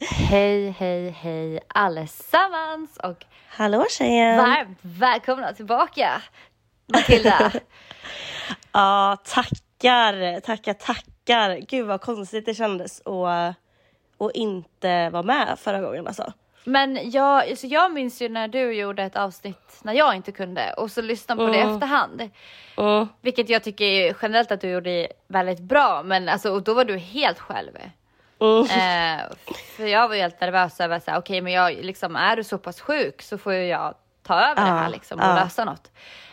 Hej, hej, hej allesammans och Hallå tjejen! varmt välkomna tillbaka Matilda. Ja, tackar, tackar, tackar. Gud vad konstigt det kändes att, att inte vara med förra gången alltså. Men jag, alltså jag minns ju när du gjorde ett avsnitt när jag inte kunde och så lyssnade på det i efterhand. Mm. Vilket jag tycker generellt att du gjorde väldigt bra men alltså och då var du helt själv. Mm. Eh, för jag var ju helt nervös över såhär, okej men jag liksom är du så pass sjuk så får ju jag ta över det här Ja, liksom och ja. lösa något.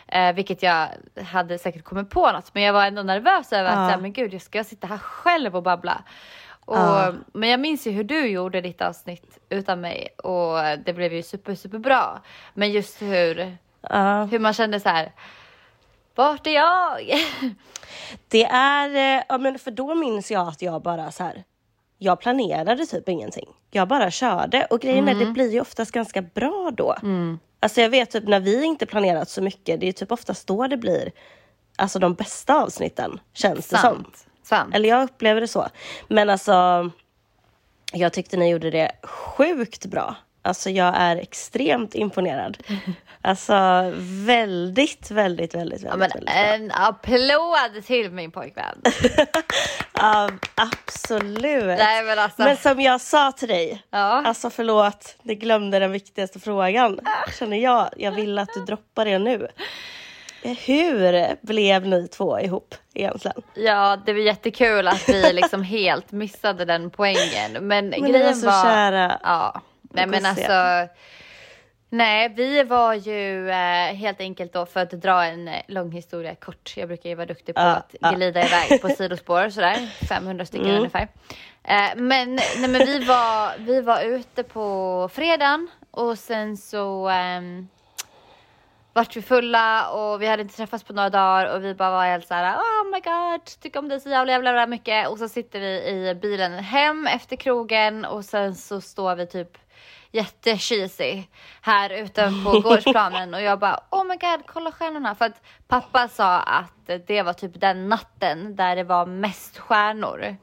Eh, vilket jag hade säkert kommit på något men jag var ändå nervös över att Ja. såhär, men gud jag ska sitta här själv och babbla. Och, Ja. Men jag minns ju hur du gjorde ditt avsnitt utan mig och det blev ju super super bra. Men just hur, Ja. hur man kände så här. Vart är jag? Det är, eh, ja men för då minns jag att jag bara så här. Jag planerade typ ingenting. Jag bara körde och grejen är det blir ju oftast ganska bra då. Alltså jag vet typ när vi inte planerat så mycket, det är typ oftast då det blir alltså de bästa avsnitten känns det som. Sant. Sant. Eller jag upplever det så. Men alltså, jag tyckte ni gjorde det sjukt bra. Alltså jag är extremt imponerad. Alltså väldigt, väldigt, väldigt, Ja, väldigt, men väldigt en applåd till min pojkvän. Ja, absolut. Nej, men alltså- Men som jag sa till dig, Ja. alltså förlåt, det glömde den viktigaste frågan. Känner jag, jag vill att du droppar det nu. Hur blev ni två ihop egentligen? Ja, det var jättekul att vi liksom helt missade den poängen. Men, ni grejen var så kära. Ja, nej men alltså. Nej, vi var ju eh, helt enkelt då för att dra en eh, lång historia kort. Jag brukar ju vara duktig på Ja, att ja. glida iväg på sidospår sådär, 500 stycken Mm. ungefär. Eh, men, nej, men vi var, vi var ute på fredagen och sen så ehm, vart vi fulla och vi hade inte träffats på några dagar och vi bara var helt såhär oh my god, tycker om dig så jävla, jävla mycket och så sitter vi i bilen hem efter krogen och sen så står vi typ jättecheesy här ute på gårdsplanen och jag bara oh my god kolla stjärnorna för att pappa sa att det var typ den natten där det var mest stjärnor.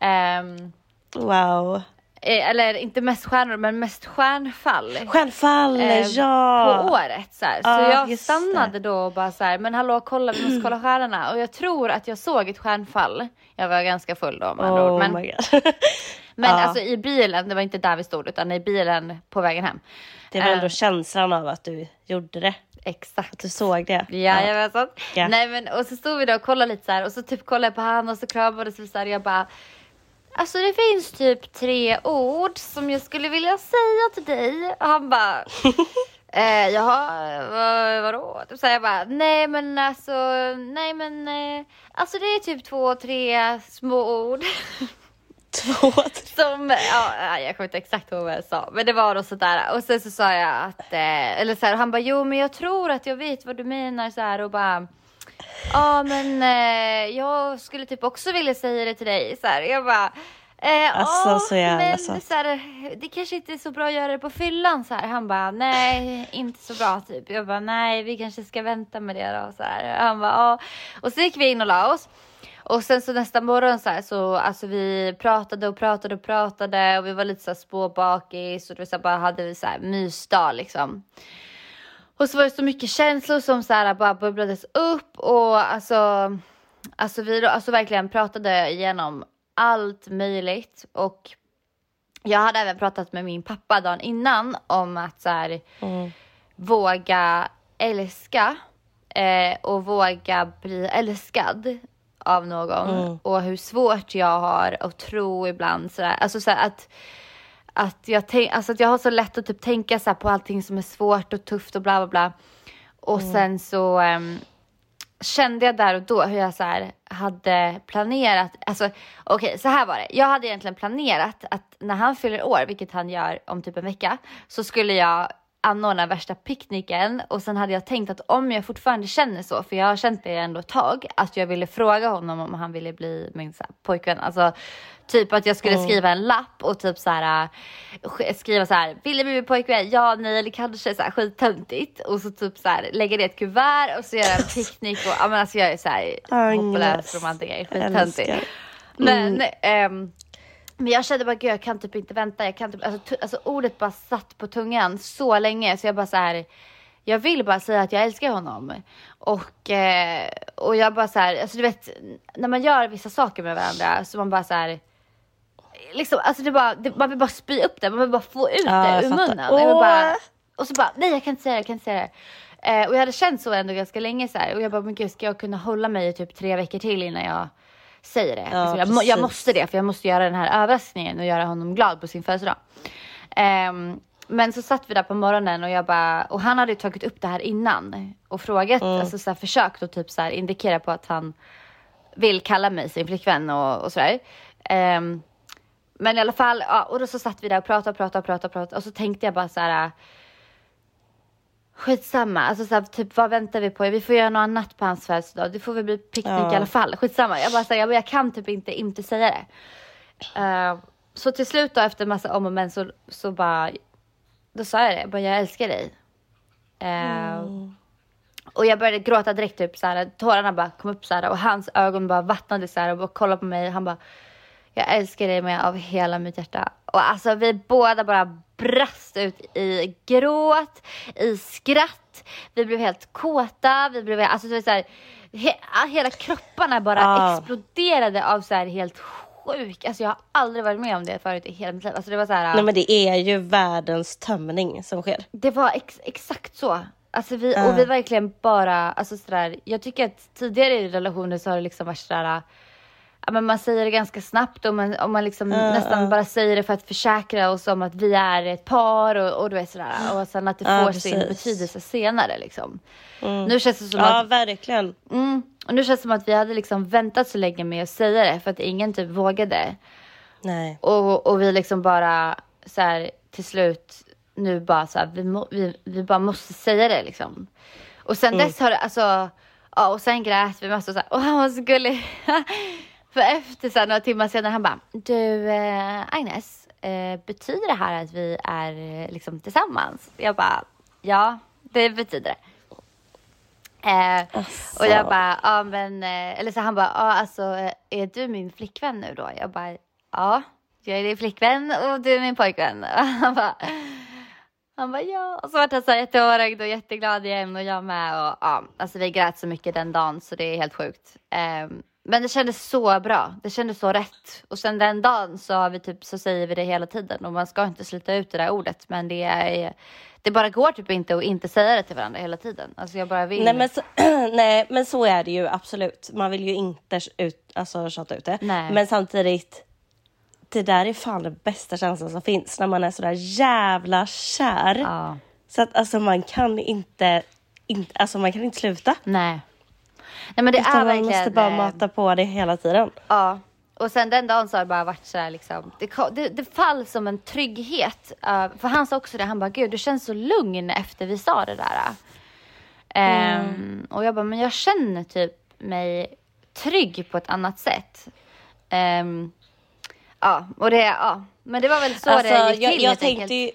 Ehm, Wow. eh, eller inte mest stjärnor men mest stjärnfall Stjärnfall, eh, ja. på året. Så, här. så Ja, jag stannade det. då och bara så här, men hallå kolla vi måste kolla stjärnorna. Och jag tror att jag såg ett stjärnfall. Jag var ganska full då med andra ord. Oh Men. men Ja. alltså i bilen, det var inte där vi stod utan i bilen på vägen hem. Det var ändå Eh, känslan av att du gjorde det. Exakt. Att du såg det. Jajamensan. Ja. Nej men och så stod vi där och kollade lite så här och så typ kollade jag på han och så kramades vi så här jag bara Alltså det finns typ tre ord som jag skulle vilja säga till dig. Och han bara eh, Jaha, vad, vadå? Typ så jag bara nej men alltså, nej men eh, alltså det är typ två, tre små ord. Två, tre. Som, ja, jag kommer inte exakt ihåg vad jag sa, men det var då sådär. Och sen så sa jag att, eh, eller så här, han bara, jo men jag tror att jag vet vad du menar så här och bara, ja men eh, jag skulle typ också vilja säga det till dig så här. Jag bara, eh, Alltså, ja, så jävla men så här, det kanske inte är så bra att göra det på fyllan så här. Han bara, nej inte så bra typ. Jag bara, nej vi kanske ska vänta med det då så här. Han bara, ja. Och så gick vi in och la oss. Och sen så nästa morgon så här så alltså vi pratade och pratade och pratade och vi var lite så här spåbakis och det var så här, bara hade vi så här mysdag liksom. Och så var det så mycket känslor som så här bara bubblades upp och alltså, alltså vi alltså verkligen pratade igenom allt möjligt och jag hade även pratat med min pappa dagen innan om att så här, våga älska eh, och våga bli älskad av någon och hur svårt jag har att tro ibland sådär, alltså så att att jag, tänk, alltså att jag har så lätt att typ tänka så på allting som är svårt och tufft och bla bla bla. Och sen så, ehm, kände jag där och då hur jag så här hade planerat, alltså okej okay, så här var det. Jag hade egentligen planerat att när han fyller år, vilket han gör om typ en vecka, så skulle jag anordna värsta picknicken och sen hade jag tänkt att om jag fortfarande känner så, för jag har känt det ändå ett tag, att jag ville fråga honom om han ville bli min så här, pojkvän. Alltså typ att jag skulle mm. skriva en lapp och typ så här skriva så här, vill du bli min pojkvän? Ja, nej eller kanske så här skittöntigt och så typ så här lägga det i ett kuvert och så göra en picknick och ja men alltså jag är så här hopplös romantiker, skittöntig. Men mm. ähm, men jag kände bara, gud jag kan typ inte vänta. Jag kan typ, alltså, alltså ordet bara satt på tungan så länge så jag bara så här. Jag vill bara säga att jag älskar honom. Och, eh, och jag bara så här, alltså du vet, när man gör vissa saker med varandra så man bara så här. Liksom, alltså det bara, det, man vill bara spy upp det, man vill bara få ut ja, det ur munnen. Och, bara, och så bara, nej jag kan inte säga det, jag kan inte säga det. Eh, och jag hade känt så ändå ganska länge så här. Och jag bara, men gud ska jag kunna hålla mig i typ tre veckor till innan jag säger det. Ja, liksom, jag, jag, måste det, för jag måste göra den här överraskningen och göra honom glad på sin födelsedag. Um, men så satt vi där på morgonen och jag bara, och han hade tagit upp det här innan och frågat, mm. alltså så här, försökt att typ så här indikera på att han vill kalla mig sin flickvän och, och sådär. Um, men i alla fall, ja, och då så satt vi där och pratade och pratade och pratade, och pratade och så tänkte jag bara så här Skitsamma, alltså så här, typ vad väntar vi på? Vi får göra något annat på hans födelsedag. Det får väl bli picknick ja. i alla fall. Skitsamma, jag bara säger jag, jag kan typ inte inte säga det. Uh, så till slut då efter massa om och men så, så bara, då sa jag det, bara jag älskar dig. Uh, mm. Och jag började gråta direkt, typ så här, tårarna bara kom upp så här, och hans ögon bara vattnade så här och bara kollade på mig. Han bara, jag älskar dig med av hela mitt hjärta. Och alltså vi båda bara brast ut i gråt, i skratt. Vi blev helt kåta, vi blev, alltså var så här, he, hela kropparna bara ah. exploderade av så här helt sjuk, alltså jag har aldrig varit med om det förut i hela mitt liv. Alltså det var så här, Nej men det är ju världens tömning som sker. Det var ex, exakt så. Alltså vi, uh. och vi verkligen bara, alltså sådär, jag tycker att tidigare i relationer så har det liksom varit sådär men man säger det ganska snabbt och man, och man liksom uh, nästan uh. bara säger det för att försäkra oss om att vi är ett par och, och du vet sådär. Och sen att det får precis. sin betydelse senare liksom. Mm. Nu känns det som ja, att... verkligen. Mm, och nu känns det som att vi hade liksom väntat så länge med att säga det för att ingen typ vågade. Nej. Och, och vi liksom bara så här, till slut nu bara så här, vi, må, vi, vi bara måste säga det liksom. Och sen mm. dess har det alltså, ja och sen grät vi massa så här, och han var så gullig. För efter så här, några timmar senare, han bara, du eh, Agnes, eh, betyder det här att vi är eh, liksom tillsammans? Jag bara, ja, det betyder det. Eh, och jag bara, ja men, eh, eller så han bara, ja alltså är du min flickvän nu då? Jag bara, ja, jag är din flickvän och du är min pojkvän. Och han bara, han bara ja, och så vart han så jätteårögd och jätteglad igen och jag med och ja, alltså vi grät så mycket den dagen så det är helt sjukt. Um, men det kändes så bra. Det kändes så rätt. Och sen den dagen så, har vi typ, så säger vi det hela tiden. Och man ska inte slita ut det där ordet. Men det är... Det bara går typ inte att inte säga det till varandra hela tiden. Alltså jag bara vill. Nej men så, nej, men så är det ju absolut. Man vill ju inte ut, alltså, tjata ut det. Nej. Men samtidigt. Det där är fan den bästa känslan som finns. När man är sådär jävla kär. Ja. Så att alltså man kan inte, inte, alltså man kan inte sluta. Nej. Nej men det Utan är man verkligen... måste bara mata på det hela tiden. Ja. Och sen den dagen så har det bara varit så här liksom, det, det, det fall som en trygghet. Uh, för han sa också det, han bara, gud du känns så lugn efter vi sa det där. Um, mm. Och jag bara, men jag känner typ mig trygg på ett annat sätt. Um, ja, och det, ja. Men det var väl så alltså, det gick jag, till jag tänkte ju,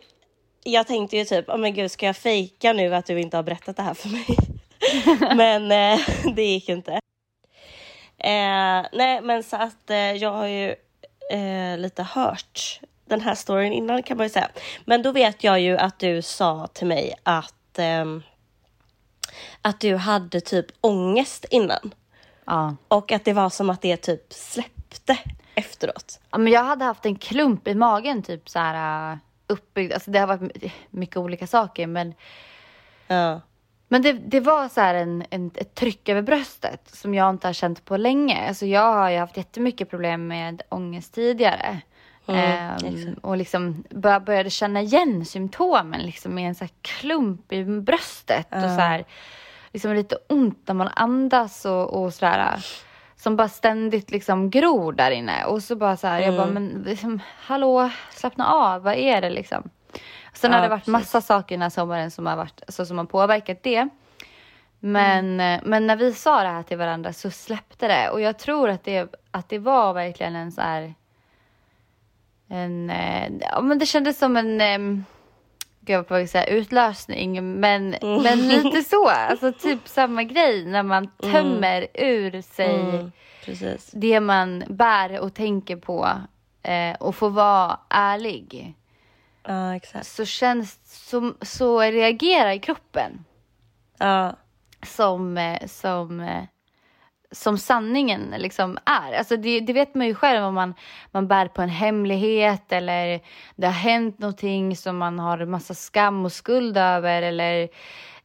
Jag tänkte ju typ, oh men gud ska jag fejka nu att du inte har berättat det här för mig? men eh, det gick inte. Eh, nej, men så att eh, jag har ju eh, lite hört den här storyn innan kan man ju säga. Men då vet jag ju att du sa till mig att ehm, att du hade typ ångest innan. Ja. Och att det var som att det typ släppte efteråt. Ja, men jag hade haft en klump i magen typ så här uh, uppbyggd. Alltså det har varit mycket olika saker men ja. Men det, det var så en, en, ett tryck över bröstet som jag inte har känt på länge. Alltså jag har ju haft jättemycket problem med ångest tidigare. Mm, ehm, och liksom började känna igen symptomen liksom med en så klump i bröstet. Uh. Och så här, liksom lite ont när man andas och, och sådär. Som bara ständigt liksom gror där inne. Och så bara så här, jag bara, Mm. men liksom, hallå, slappna av, vad är det liksom? Sen har Ja, det varit precis. massa saker den här sommaren som har, varit, alltså, som har påverkat det. Men, Mm. eh, men när vi sa det här till varandra så släppte det. Och jag tror att det, att det var verkligen en så här... En, eh, ja, men det kändes som en... Um, Gud, jag var på väg att säga utlösning, men, Mm. men lite så. Alltså typ samma grej när man tömmer ur sig Mm, det man bär och tänker på eh, och får vara ärlig. Ja, exakt. Så känns, så, så reagerar kroppen Ja, som, eh, som, eh, som sanningen liksom är. Alltså det, det vet man ju själv om man, man bär på en hemlighet eller det har hänt någonting som man har massa skam och skuld över eller,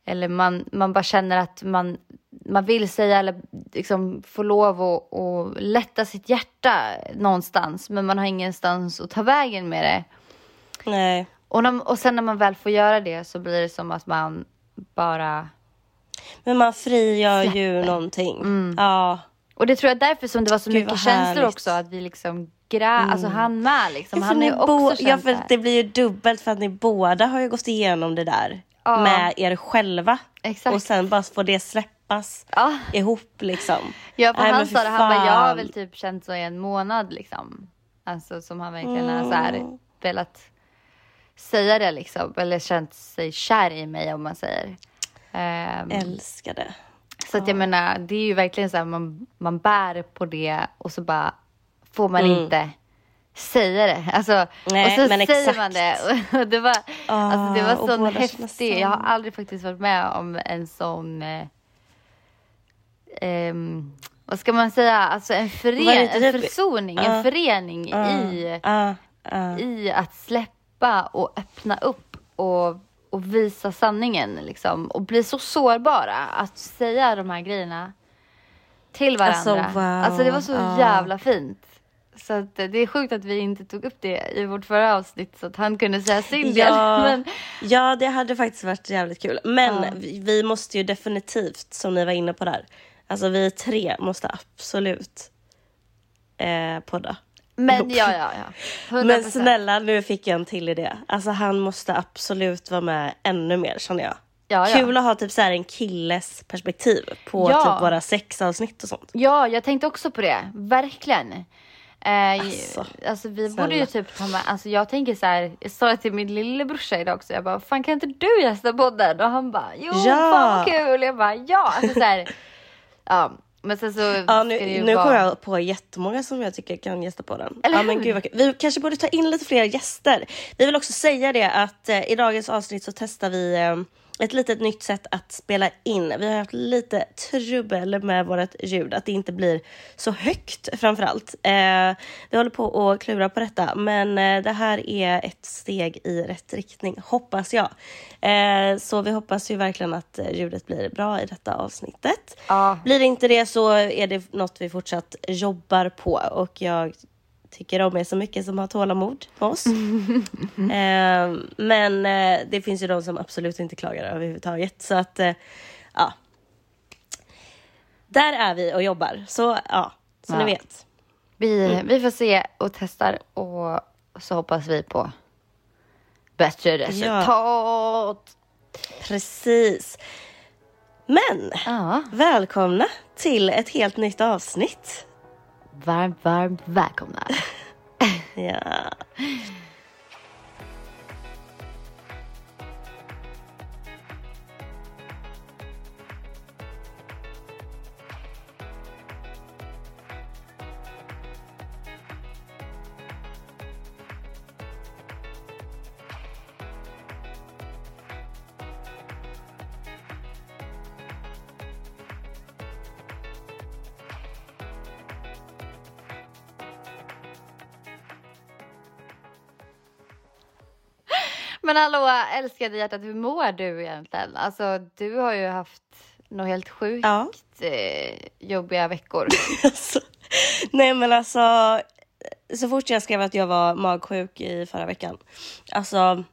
eller man, man bara känner att man, man vill säga eller liksom få lov att att lätta sitt hjärta någonstans men man har ingenstans att ta vägen med det. Nej. Och, när, och sen när man väl får göra det så blir det som att man bara Men man frigör ju Släpper. någonting. Ja, Och det tror jag är därför som det var så Gud, mycket känslor också. Att vi liksom grä... Alltså han med liksom. Ja, Han är också ja, för det blir ju dubbelt för att ni båda har ju gått igenom det där Ja. med er själva. Exakt. Och sen bara får det släppas Ja. ihop liksom. Ja, för Nej, han sa det. Han bara, jag har väl typ känt så i en månad liksom. Alltså som han verkligen har så här Mm. velat säga det liksom. Eller känt sig kär i mig om man säger. Ehm, Älskar det. Så att jag menar, det är ju verkligen så här, man, man bär på det och så bara får man Mm. inte säga det. Alltså, Nej, och så säger exakt. man det. Och det var, alltså, det Ah, var och sån häftig, jag har aldrig faktiskt varit med om en sån eh, ehm, vad ska man säga, alltså en, fören, en typ- försoning, Ja. en förening i, Ja, ja. i att släppa och öppna upp och, och visa sanningen liksom. Och bli så sårbara att säga de här grejerna till Alltså, varandra. wow. Alltså det var så Ja. jävla fint. Så att det är sjukt att vi inte tog upp det i vårt förra avsnitt så att han kunde säga sin del. Ja, Men, ja, det hade faktiskt varit jävligt kul. Men Ja. vi, vi måste ju definitivt, som ni var inne på där, alltså vi tre måste absolut eh, podda. Men ja, ja, ja. 100%. Men snälla, nu fick jag en till idé. Alltså han måste absolut vara med ännu mer känner jag. Ja, ja. Kul att ha typ så här en killes perspektiv på Ja. typ våra sexavsnitt och sånt. Ja, jag tänkte också på det. Verkligen. Eh, Alltså, alltså, vi snälla. borde ju typ ta med, alltså jag tänker så här, jag sa det till min lillebrorsa idag också, jag bara, fan kan inte du gästa podden? Och han bara, jo Ja. fan vad kul. Jag bara, ja. Alltså så här, ja. Men sen så Ja, ska det nu, ju nu vara... kommer jag på jättemånga som jag tycker kan gästa på den. Eller ja, men gud vad. Vi kanske borde ta in lite fler gäster. Vi vill också säga det att eh, i dagens avsnitt så testar vi eh, ett litet nytt sätt att spela in. Vi har haft lite trubbel med vårt ljud, att det inte blir så högt framförallt. Eh, vi håller på att klura på detta, men eh, det här är ett steg i rätt riktning, hoppas jag. Eh, så vi hoppas ju verkligen att eh, ljudet blir bra i detta avsnittet. Ja. Blir det inte det så är det något vi fortsatt jobbar på och jag tycker om er så mycket som har tålamod med oss. eh, men eh, det finns ju de som absolut inte klagar överhuvudtaget. Så att, eh, ja. Där är vi och jobbar. Så ja, så Ja. ni vet. Vi, Mm. vi får se och testar och så hoppas vi på bättre resultat. Precis. Men Ja. välkomna till ett helt nytt avsnitt. Varmt, varmt välkomna. Ja. Men hallå, älskade hjärtat, hur mår du egentligen? Alltså, du har ju haft något helt sjukt Ja. eh, jobbiga veckor. Alltså, nej men alltså, så fort jag skrev att jag var magsjuk i förra veckan, alltså,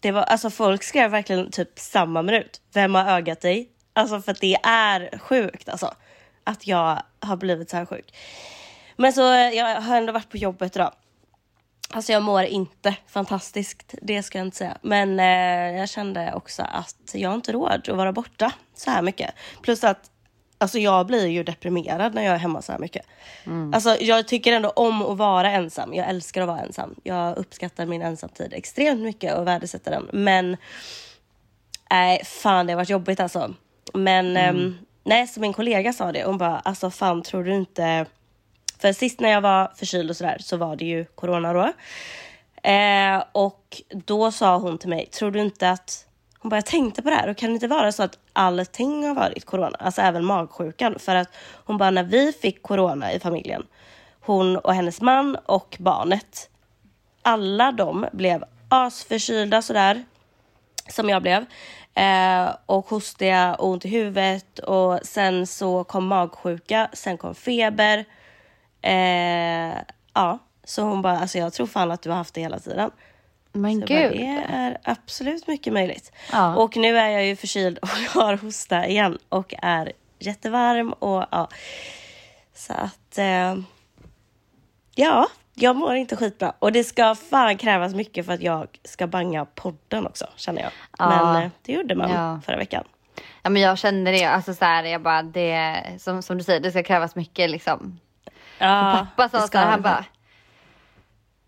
det var, alltså folk skrev verkligen typ samma minut. Vem har ögat dig? Alltså för att det är sjukt alltså. Att jag har blivit så här sjuk. Men så jag har ändå varit på jobbet idag. Alltså jag mår inte fantastiskt, det ska jag inte säga. Men eh, jag kände också att jag har inte råd att vara borta så här mycket. Plus att alltså jag blir ju deprimerad när jag är hemma så här mycket. Mm. Alltså jag tycker ändå om att vara ensam. Jag älskar att vara ensam. Jag uppskattar min ensamtid extremt mycket och värdesätter den. Men nej, fan det har varit jobbigt alltså. Men mm. eh, nej, så min kollega sa det. Hon bara, alltså fan tror du inte för sist när jag var förkyld och sådär så var det ju corona då. Eh, och då sa hon till mig, tror du inte att hon bara, jag tänkte på det här och kan det inte vara så att allting har varit corona, alltså även magsjukan? För att hon bara, när vi fick corona i familjen, hon och hennes man och barnet, alla de blev asförkylda sådär, som jag blev. Eh, och hostiga och ont i huvudet och sen så kom magsjuka, sen kom feber. Eh, ja, så hon bara, alltså jag tror fan att du har haft det hela tiden. Men så gud. Bara, det är absolut mycket möjligt. Ja. Och nu är jag ju förkyld och har hosta igen och är jättevarm och ja. Så att, eh, ja, jag mår inte skitbra. Och det ska fan krävas mycket för att jag ska banga podden också, känner jag. Ja. Men eh, det gjorde man ja. förra veckan. Ja, men jag kände det. Alltså så här, jag bara, det, som, som du säger, det ska krävas mycket liksom Ja, pappa sa så här, han bara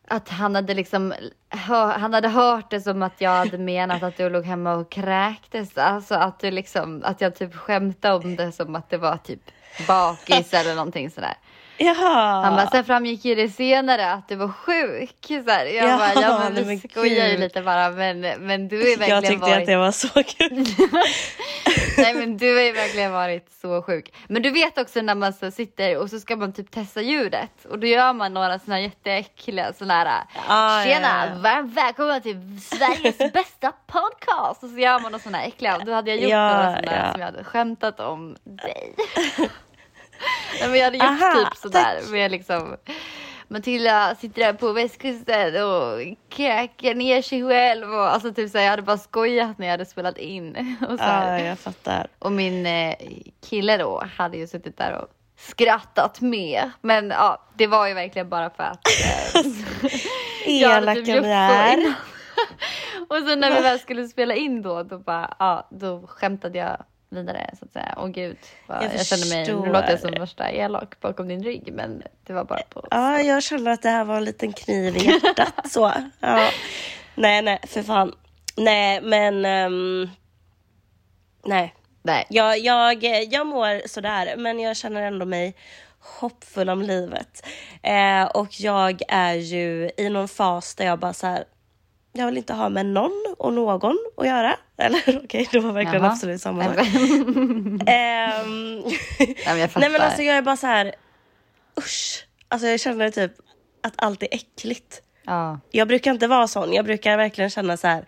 att han hade liksom han hade hört det som att jag hade menat att du låg hemma och kräktes. Alltså att du liksom, att jag typ skämtade om det som att det var typ bakis eller någonting sådär. Jaha. Han bara, sen framgick ju det senare att du var sjuk. Så här, jag Jaha, bara, ja men vi skojar ju lite bara men, men du är verkligen Jag tyckte varit... att det var så kul. Nej men du har ju verkligen varit så sjuk. Men du vet också när man så sitter och så ska man typ testa ljudet och då gör man några sådana jätteäckliga sådana här ah, Tjena, ja, varmt välkomna till Sveriges bästa podcast och så gör man några sådana äckliga och då hade jag gjort ja, några sådana ja. som jag hade skämtat om dig. Nej, men jag hade gjort Aha, typ sådär tack. med liksom Matilda sitter där på västkusten och kräker ner sig själv och alltså typ så jag hade bara skojat när jag hade spelat in. Och, så ja, jag fattar. och min eh, kille då hade ju suttit där och skrattat med. Men ja, det var ju verkligen bara för att eh, Elaka typ ni är. och sen när vi väl skulle spela in då, då bara, ja, då skämtade jag vidare så att säga. Åh gud, vad, jag, jag känner mig, nu låter jag som värsta elak bakom din rygg men det var bara på... Ja, jag känner att det här var en liten kniv i hjärtat så. Ja. Nej, nej, för fan. Nej, men... Um, nej. nej. Jag, jag, jag mår sådär, men jag känner ändå mig hoppfull om livet. Eh, och jag är ju i någon fas där jag bara så här, jag vill inte ha med någon och någon att göra. Eller okej, okay, det var verkligen Jaha. absolut samma sak. um, nej, nej men alltså jag är bara så här, usch. Alltså jag känner typ att allt är äckligt. Ja. Jag brukar inte vara sån. Jag brukar verkligen känna så här,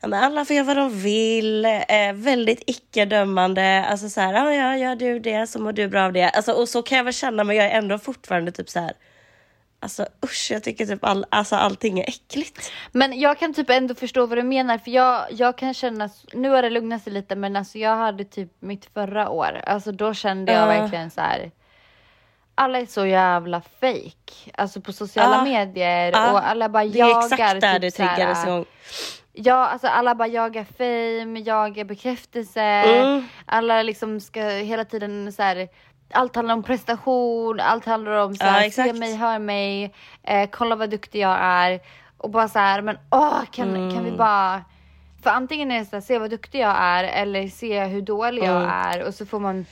alla får göra vad de vill, eh, väldigt icke-dömande. Alltså så här, ja, ja, gör du det så mår du bra av det. Alltså, och så kan jag väl känna, men jag är ändå fortfarande typ så här, Alltså usch, jag tycker typ all, alltså, allting är äckligt. Men jag kan typ ändå förstå vad du menar för jag, jag kan känna, nu har det lugnat sig lite men alltså jag hade typ mitt förra år, alltså då kände jag uh. verkligen så här. Alla är så jävla fake, alltså på sociala uh. medier uh. och alla bara jagar. Det är exakt där typ du triggades igång. Ja, alltså alla bara jagar fame, jagar bekräftelse. Mm. Alla liksom ska hela tiden så här allt handlar om prestation, allt handlar om så här, ja, se mig, hör mig, eh, kolla vad duktig jag är. Och bara så här, men åh, kan, mm. kan vi bara... För antingen är det så här, se vad duktig jag är eller se hur dålig mm. jag är och så får man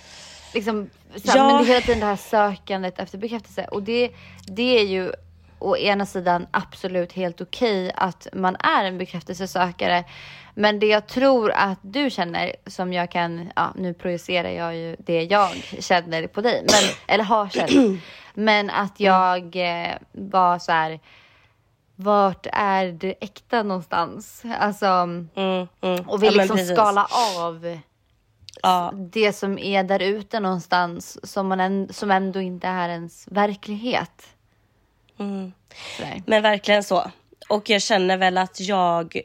liksom, så här, ja. men det är hela tiden det här sökandet efter bekräftelse och det, det är ju å ena sidan absolut helt okej okay att man är en bekräftelsesökare. Men det jag tror att du känner som jag kan, ja nu projicerar jag ju det jag känner på dig, men, eller har känt. Men att jag eh, var så här, vart är det äkta någonstans? Alltså, mm, mm. och vill ja, liksom skala av ja. det som är där ute någonstans som, man en, som ändå inte är ens verklighet. Mm. Men verkligen så. Och jag känner väl att jag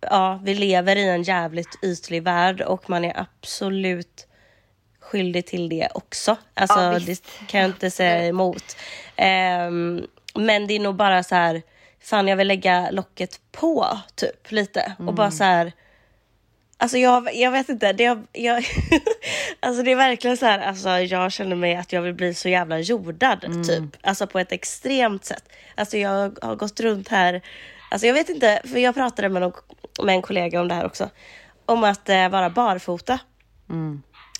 ja, vi lever i en jävligt ytlig värld och man är absolut skyldig till det också. Alltså Ja, det kan jag inte säga emot. Ehm, men det är nog bara så här, fan jag vill lägga locket på typ lite och bara så här Alltså jag, jag vet inte, det, jag, jag, alltså det är verkligen så här, alltså jag känner mig att jag vill bli så jävla jordad typ. Alltså på ett extremt sätt. Alltså jag har gått runt här, alltså jag vet inte, för jag pratade med, någon, med en kollega om det här också. Om att eh, vara barfota.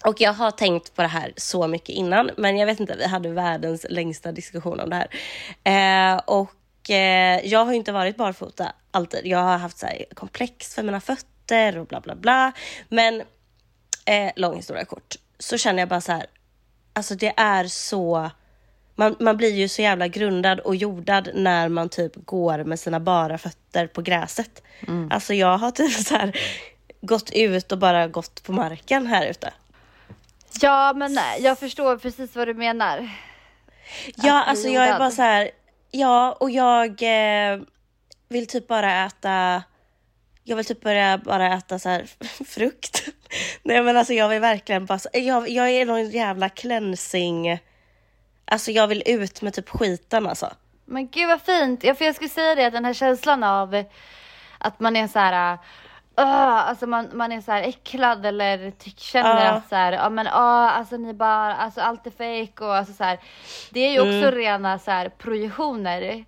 Och jag har tänkt på det här så mycket innan, men jag vet inte, vi hade världens längsta diskussion om det här. Eh, och eh, jag har ju inte varit barfota alltid. Jag har haft så här, komplex för mina fötter och bla bla bla. Men eh, lång historia kort, så känner jag bara så här, alltså det är så man, man blir ju så jävla grundad och jordad när man typ går med sina bara fötter på gräset. Alltså jag har typ så här gått ut och bara gått på marken här ute. Ja, men nej, jag förstår precis vad du menar. Ja, alltså jag är bara så här. Ja, och jag eh, vill typ bara äta. Jag vill typ börja bara äta så här frukt. Nej, men alltså jag vill verkligen bara. Jag, jag är någon jävla cleansing. Alltså jag vill ut med typ skiten alltså. Men gud vad fint. Ja, för jag skulle säga det, att den här känslan av att man är så här. Uh, alltså man, man är så här äcklad eller tyck, känner Ja. att så här, ja men uh, alltså ni bara, alltså allt är fake och alltså så här. Det är ju också Mm. rena så här projektioner.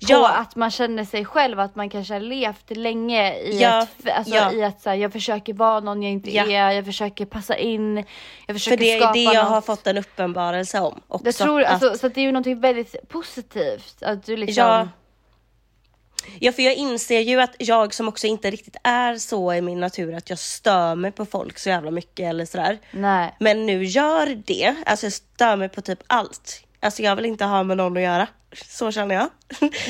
Ja. att man känner sig själv, att man kanske har levt länge i Ja, att, alltså, ja. i att så här, jag försöker vara någon jag inte Ja. är, jag försöker passa in, jag försöker För det är skapa det jag något. har fått en uppenbarelse om också. Jag tror, att- alltså, så att det är ju någonting väldigt positivt. Att du liksom... Ja. Ja, för jag inser ju att jag som också inte riktigt är så i min natur att jag stör mig på folk så jävla mycket eller sådär. Nej. Men nu gör det, alltså jag stör mig på typ allt. Alltså jag vill inte ha med någon att göra. Så känner jag.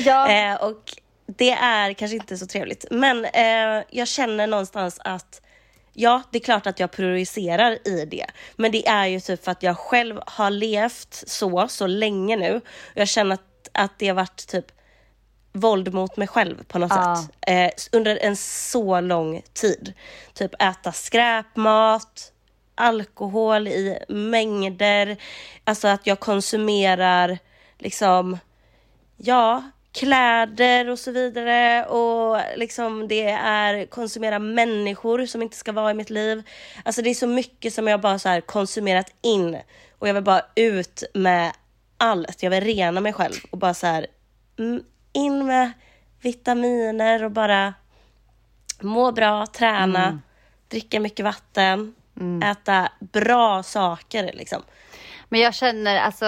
Ja. eh, och det är kanske inte så trevligt. Men eh, jag känner någonstans att Ja, det är klart att jag prioriserar i det. Men det är ju typ för att jag själv har levt så, så länge nu. Jag känner att, att det har varit typ våld mot mig själv på något Ja. sätt. Eh, under en så lång tid. Typ äta skräpmat, alkohol i mängder. Alltså att jag konsumerar liksom, ja, kläder och så vidare. Och liksom det är konsumera människor som inte ska vara i mitt liv. Alltså det är så mycket som jag bara så konsumerat in. Och jag vill bara ut med allt. Jag vill rena mig själv och bara så här mm, in med vitaminer och bara må bra, träna, dricka mycket vatten, äta bra saker liksom. Men jag känner alltså,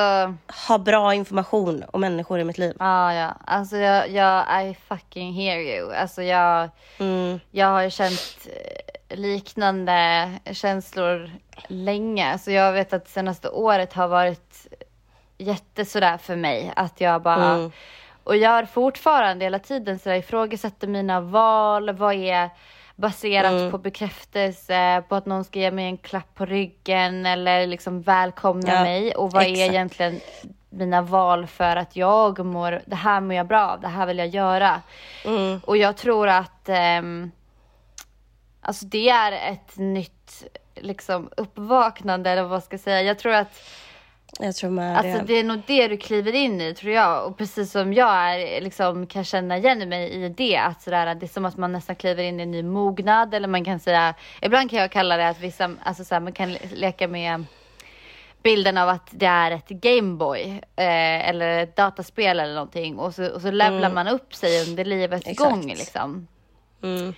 Ha bra information om människor i mitt liv. ja ja, alltså jag, jag I fucking hear you. Alltså jag, Mm. jag har känt eh, liknande känslor länge. Alltså jag vet att senaste året har varit jättesådär för mig. Att jag bara, Mm. och gör fortfarande hela tiden sådär ifrågasätter mina val. Vad är baserat Mm. på bekräftelse, på att någon ska ge mig en klapp på ryggen eller liksom välkomna Ja, mig. Och vad är exakt. egentligen mina val för att jag mår, det här mår jag bra av, det här vill jag göra. Mm. Och jag tror att ehm, alltså det är ett nytt liksom uppvaknande eller vad man ska säga. Jag tror att Jag tror med alltså, det. det är nog det du kliver in i tror jag. Och precis som jag är, liksom, kan känna igen mig i det. Att sådär, det är som att man nästan kliver in i en ny mognad. Eller man kan säga, ibland kan jag kalla det att vissa, alltså såhär, man kan le- leka med bilden av att det är ett Gameboy eh, eller ett dataspel eller någonting och så, och så levlar man upp sig under livets Mm. Exakt. gång liksom. Mm.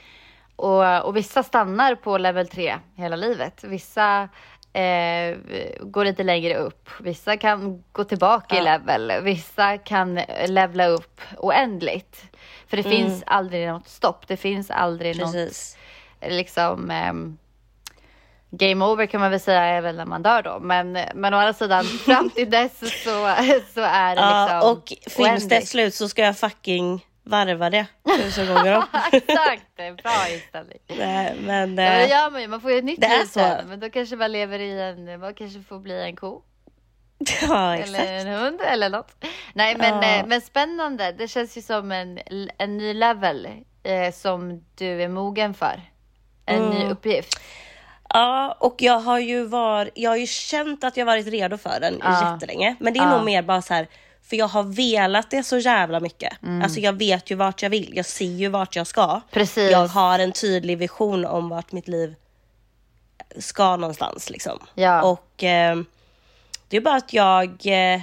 Och, och vissa stannar på level 3 hela livet. Vissa eh, går lite längre upp. Vissa kan gå tillbaka i Ja. level. Vissa kan levla upp oändligt. För det finns aldrig något stopp. Det finns aldrig något Mm. Precis. liksom ehm, Game over kan man väl säga är väl när man dör då. Men, men å andra sidan fram till dess så, så är det Ja, liksom och finns det oändligt. slut så ska jag fucking varva det tusen gånger om. Exakt, det är bra inställning. Nej, men Ja, men det eh, gör man ju, man får ju ett nytt liv sen. Men då kanske man lever i en, man kanske får bli en ko. ja, Eller exakt. en hund eller något. Nej men, Ja. eh, men spännande, det känns ju som en, en ny level eh, som du är mogen för. En ny Mm. uppgift. Ja, och jag har ju varit, jag har ju känt att jag varit redo för den Ja. jättelänge. Men det är Ja. nog mer bara så här, för jag har velat det så jävla mycket. Mm. Alltså jag vet ju vart jag vill, jag ser ju vart jag ska. Precis. Jag har en tydlig vision om vart mitt liv ska någonstans liksom. Ja. Och eh, det är bara att jag eh,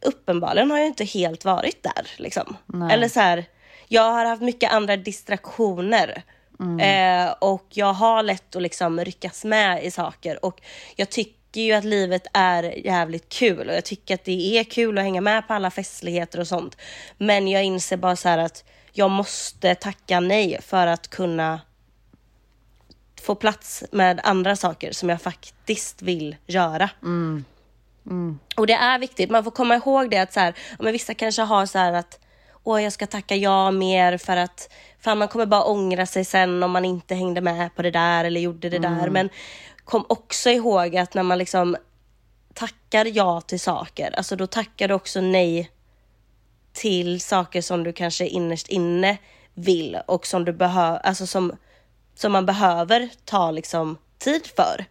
uppenbarligen har jag inte helt varit där liksom. Nej. Eller så här, jag har haft mycket andra distraktioner. Eh, och jag har lätt att liksom ryckas med i saker och jag tycker ju att livet är jävligt kul och jag tycker att det är kul att hänga med på alla festligheter och sånt. Men jag inser bara så här att jag måste tacka nej för att kunna få plats med andra saker som jag faktiskt vill göra. Och det är viktigt, man får komma ihåg det att så här, men vissa kanske har så här att åh jag ska tacka ja mer för att fan man kommer bara ångra sig sen om man inte hängde med på det där eller gjorde det där. Men kom också ihåg att när man liksom tackar ja till saker, alltså då tackar du också nej till saker som du kanske innerst inne vill och som du behöver, alltså som, som man behöver ta liksom tid för.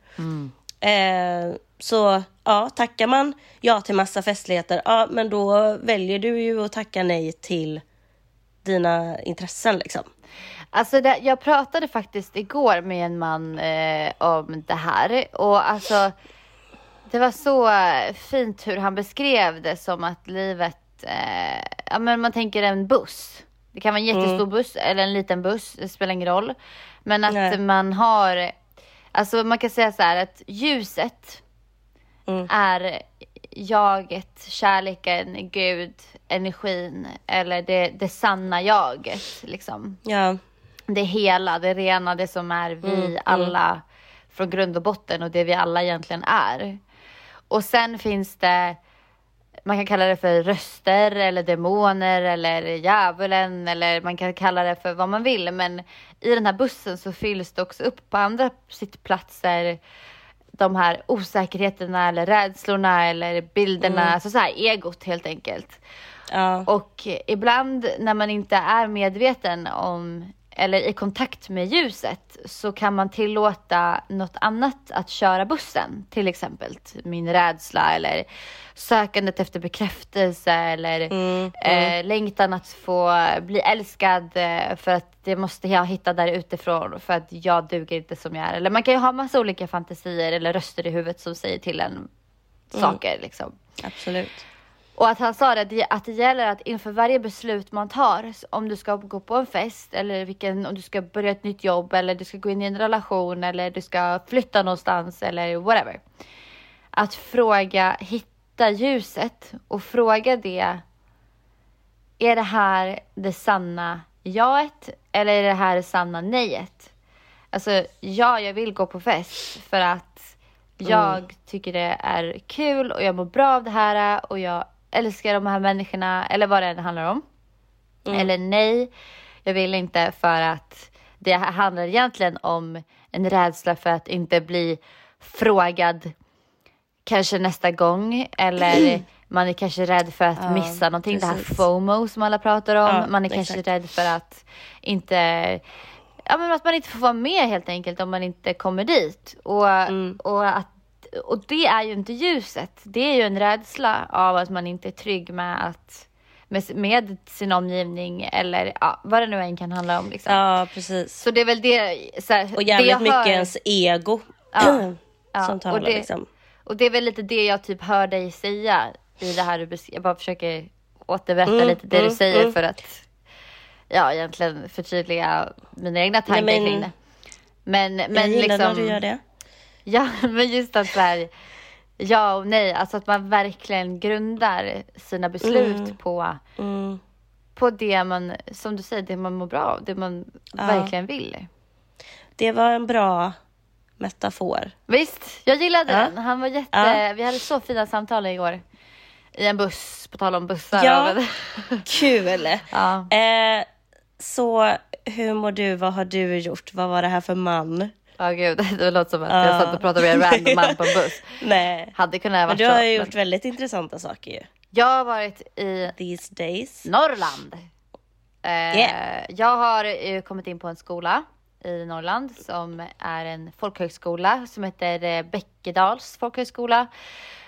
Eh, så ja, tackar man ja till massa festligheter, ja men då väljer du ju att tacka nej till dina intressen liksom. Alltså det, jag pratade faktiskt igår med en man eh, om det här och alltså det var så fint hur han beskrev det som att livet, eh, ja men man tänker en buss. Det kan vara en jättestor buss eller en liten buss, det spelar ingen roll. Men att Nej. man har, alltså man kan säga så här att ljuset är jaget, kärleken, Gud, energin eller det, det sanna jaget liksom Ja, det hela, det rena, det som är vi alla från grund och botten och det vi alla egentligen är. Och sen finns det, man kan kalla det för röster eller demoner eller djävulen eller man kan kalla det för vad man vill. Men i den här bussen så fylls det också upp på andra sittplatser de här osäkerheterna eller rädslorna eller bilderna, alltså så här egot helt enkelt. ja, Och ibland när man inte är medveten om eller i kontakt med ljuset så kan man tillåta något annat att köra bussen. Till exempel min rädsla eller sökandet efter bekräftelse eller eh, längtan att få bli älskad eh, för att det måste jag hitta där utifrån för att jag duger inte som jag är. Eller man kan ju ha massa olika fantasier eller röster i huvudet som säger till en saker liksom. absolut. Och att han sa det, att det gäller att inför varje beslut man tar, om du ska gå på en fest eller vilken, om du ska börja ett nytt jobb eller du ska gå in i en relation eller du ska flytta någonstans eller whatever. Att fråga, hitta ljuset och fråga det. Är det här det sanna jaet eller är det här det sanna nejet? Alltså, ja, jag vill gå på fest för att jag tycker det är kul och jag mår bra av det här och jag älskar de här människorna eller vad det än handlar om. Eller nej, jag vill inte för att det handlar egentligen om en rädsla för att inte bli frågad kanske nästa gång eller man är kanske rädd för att Ja, missa någonting. Det här precis. FOMO som alla pratar om. Ja, man är kanske exakt. rädd för att inte Ja men att man inte får vara med helt enkelt om man inte kommer dit. Och, Mm. och, att, och det är ju inte ljuset. Det är ju en rädsla av att man inte är trygg med att med, med sin omgivning eller ja, vad det nu än kan handla om. Liksom. Ja, precis. Så det är väl det. Så här, Och jävligt jag mycket hör- ens ego Ja, ja, som och talar det- liksom. Och det är väl lite det jag typ hör dig säga i det här du beskriver. Jag bara försöker återberätta Mm, lite det mm, du säger mm. för att ja, egentligen förtydliga mina egna tankar Nej, men- kring det. Men, Jag men gillar liksom, när du gör det. Ja, men just att så här, ja och nej, alltså att man verkligen grundar sina beslut på, Mm. på det man, som du säger, det man mår bra av, det man verkligen vill. Det var en bra metafor. Visst, jag gillade Ja. den. Han var jätte, Ja. vi hade så fina samtal igår. I en buss, på tal om bussar. Ja. Kul! ja. Eh, så hur mår du? Vad har du gjort? Vad var det här för man? Ja gud, det låter som att jag satt och pratade med en random man på en buss. Nej. Hade kunnat Men vara du så. har ju men gjort väldigt intressanta saker ju. Jag har varit i These days. Norrland. Eh, Yeah. Jag har kommit in på en skola i Norrland som är en folkhögskola som heter eh, Bäckedals folkhögskola.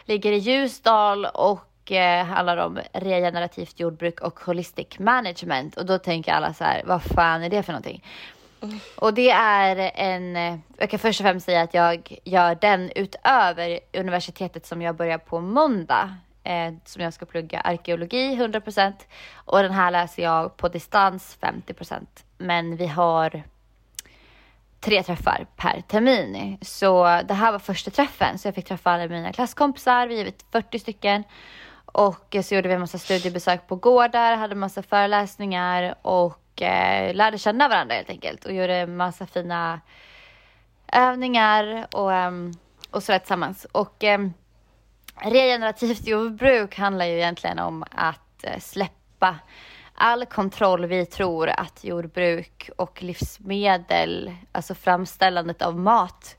Ligger i Ljusdal och eh, handlar om regenerativt jordbruk och holistic management. Och då tänker alla så här, vad fan är det för någonting? Och det är en, eh, jag kan först och främst säga att jag gör den utöver universitetet som jag börjar på måndag. Eh, som jag ska plugga arkeologi 100% och den här läser jag på distans 50%. Men vi har tre träffar per termin. Så det här var första träffen så jag fick träffa alla mina klasskompisar, vi är 40 stycken. Och så gjorde vi en massa studiebesök på gårdar, hade en massa föreläsningar och eh, lärde känna varandra helt enkelt och gjorde massa fina övningar och, ehm, och sådär tillsammans. Och ehm, regenerativt jordbruk handlar ju egentligen om att eh, släppa all kontroll vi tror att jordbruk och livsmedel, alltså framställandet av mat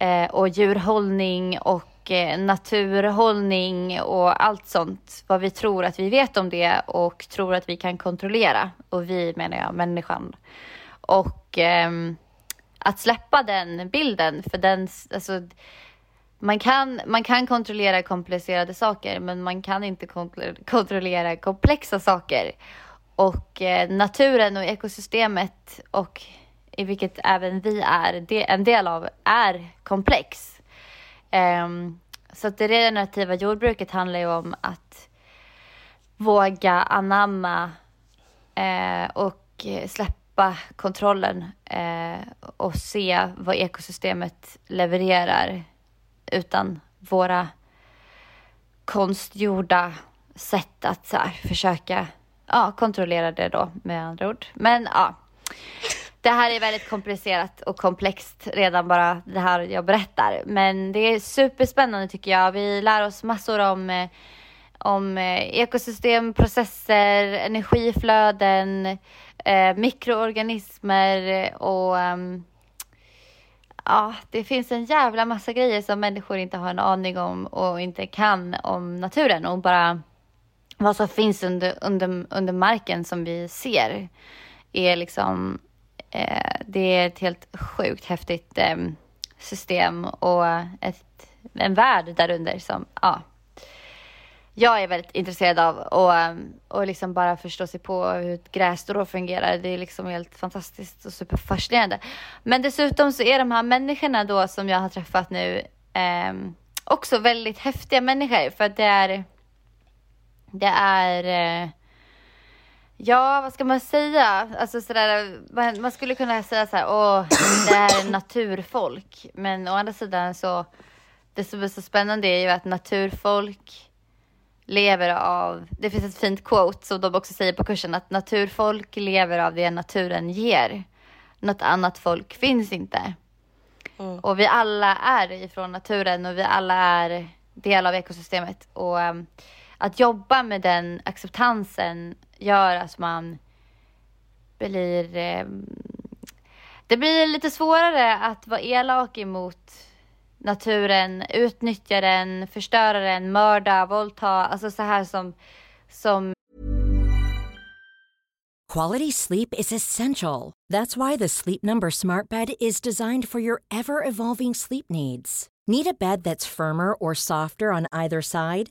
eh, och djurhållning och och eh, naturhållning och allt sånt, vad vi tror att vi vet om det och tror att vi kan kontrollera. Och vi menar jag människan. Och ehm, att släppa den bilden, för den, alltså, man kan, man kan kontrollera komplicerade saker, men man kan inte kontrollera komplexa saker. Och eh, naturen och ekosystemet, och i vilket även vi är det, en del av, är komplex. Um, så att det regenerativa jordbruket handlar ju om att våga anamma uh, och släppa kontrollen uh, och se vad ekosystemet levererar utan våra konstgjorda sätt att så här, försöka ja, kontrollera det då med andra ord. Men ja, det här är väldigt komplicerat och komplext redan bara det här jag berättar. Men det är superspännande tycker jag. Vi lär oss massor om, eh, om eh, ekosystem, processer, energiflöden, eh, mikroorganismer och um, ja, det finns en jävla massa grejer som människor inte har en aning om och inte kan om naturen och bara vad som finns under, under, under marken som vi ser är liksom Eh, det är ett helt sjukt häftigt eh, system och ett, en värld därunder som ja, jag är väldigt intresserad av och, ehm, och liksom bara förstå sig på hur ett grässtrå fungerar. Det är liksom helt fantastiskt och superfascinerande. Men dessutom så är de här människorna då som jag har träffat nu eh, också väldigt häftiga människor för att det är det är eh, Ja, vad ska man säga? Alltså sådär, man, man skulle kunna säga så här, åh, det är naturfolk. Men å andra sidan så, det som är så spännande är ju att naturfolk lever av, det finns ett fint quote som de också säger på kursen, att naturfolk lever av det naturen ger. Något annat folk finns inte. Och vi alla är ifrån naturen och vi alla är del av ekosystemet. Och um, att jobba med den acceptansen gör att man blir... Eh, det blir lite svårare att vara elak emot naturen, utnyttja den, förstöra den, mörda, våldta, alltså så här som, som Quality sleep is essential. That's why the Sleep Number Smart Bed is designed for your ever evolving sleep needs. Need a bed that's firmer or softer on either side?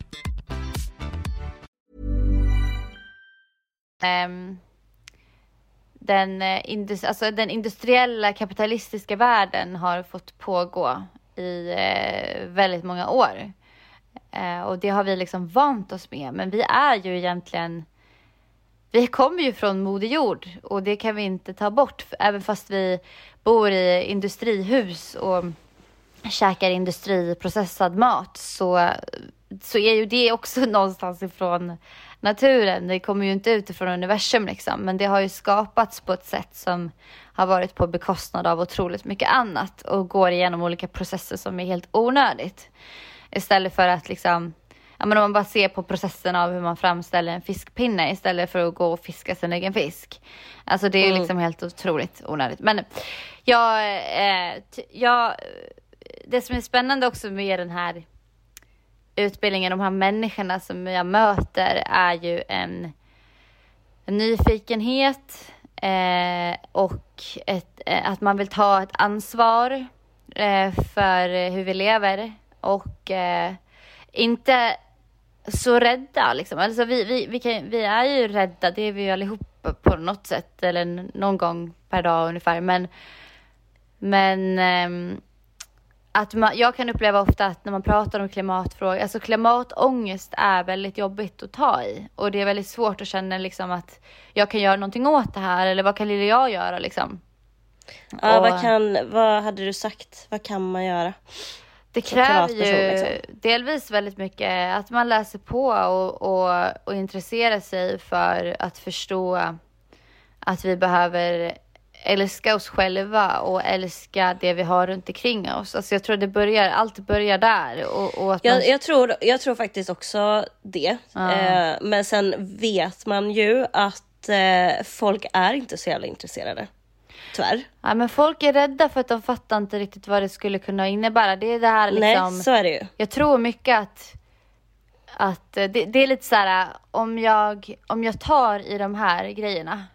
Ehm, den, eh, alltså den industriella kapitalistiska världen har fått pågå i eh, väldigt många år. Eh, och det har vi liksom vant oss med. Men vi är ju egentligen, vi kommer ju från Moder Jord och det kan vi inte ta bort. Även fast vi bor i industrihus och käkar industriprocessad mat så, så är ju det också någonstans ifrån naturen. Det kommer ju inte utifrån universum liksom, men det har ju skapats på ett sätt som har varit på bekostnad av otroligt mycket annat och går igenom olika processer som är helt onödigt. Istället för att liksom, ja men om man bara ser på processen av hur man framställer en fiskpinne istället för att gå och fiska sin egen fisk. Alltså det är mm. liksom helt otroligt onödigt. Men jag, eh, jag, det som är spännande också med den här utbildningen, de här människorna som jag möter är ju en, en nyfikenhet eh, och ett, eh, att man vill ta ett ansvar eh, för hur vi lever och eh, inte så rädda liksom. Alltså vi, vi, vi, kan, vi är ju rädda, det är vi ju allihopa på något sätt eller någon gång per dag ungefär. Men, men ehm, att man, jag kan uppleva ofta att när man pratar om klimatfrågor, alltså klimatångest är väldigt jobbigt att ta i och det är väldigt svårt att känna liksom att jag kan göra någonting åt det här eller vad kan lilla jag göra liksom. Ja, och, vad kan, vad hade du sagt, vad kan man göra? Det kräver ju liksom. delvis väldigt mycket att man läser på och, och, och intresserar sig för att förstå att vi behöver älska oss själva och älska det vi har runt omkring oss. Alltså jag tror det börjar, allt börjar där. Och, och att jag, man... jag, tror, jag tror faktiskt också det. Ah. Eh, men sen vet man ju att eh, folk är inte så jävla intresserade. Tyvärr. Ja, men folk är rädda för att de fattar inte riktigt vad det skulle kunna innebära. Det är det här liksom. Nej, så är det ju. Jag tror mycket att att det, det är lite så här om jag, om jag tar i de här grejerna.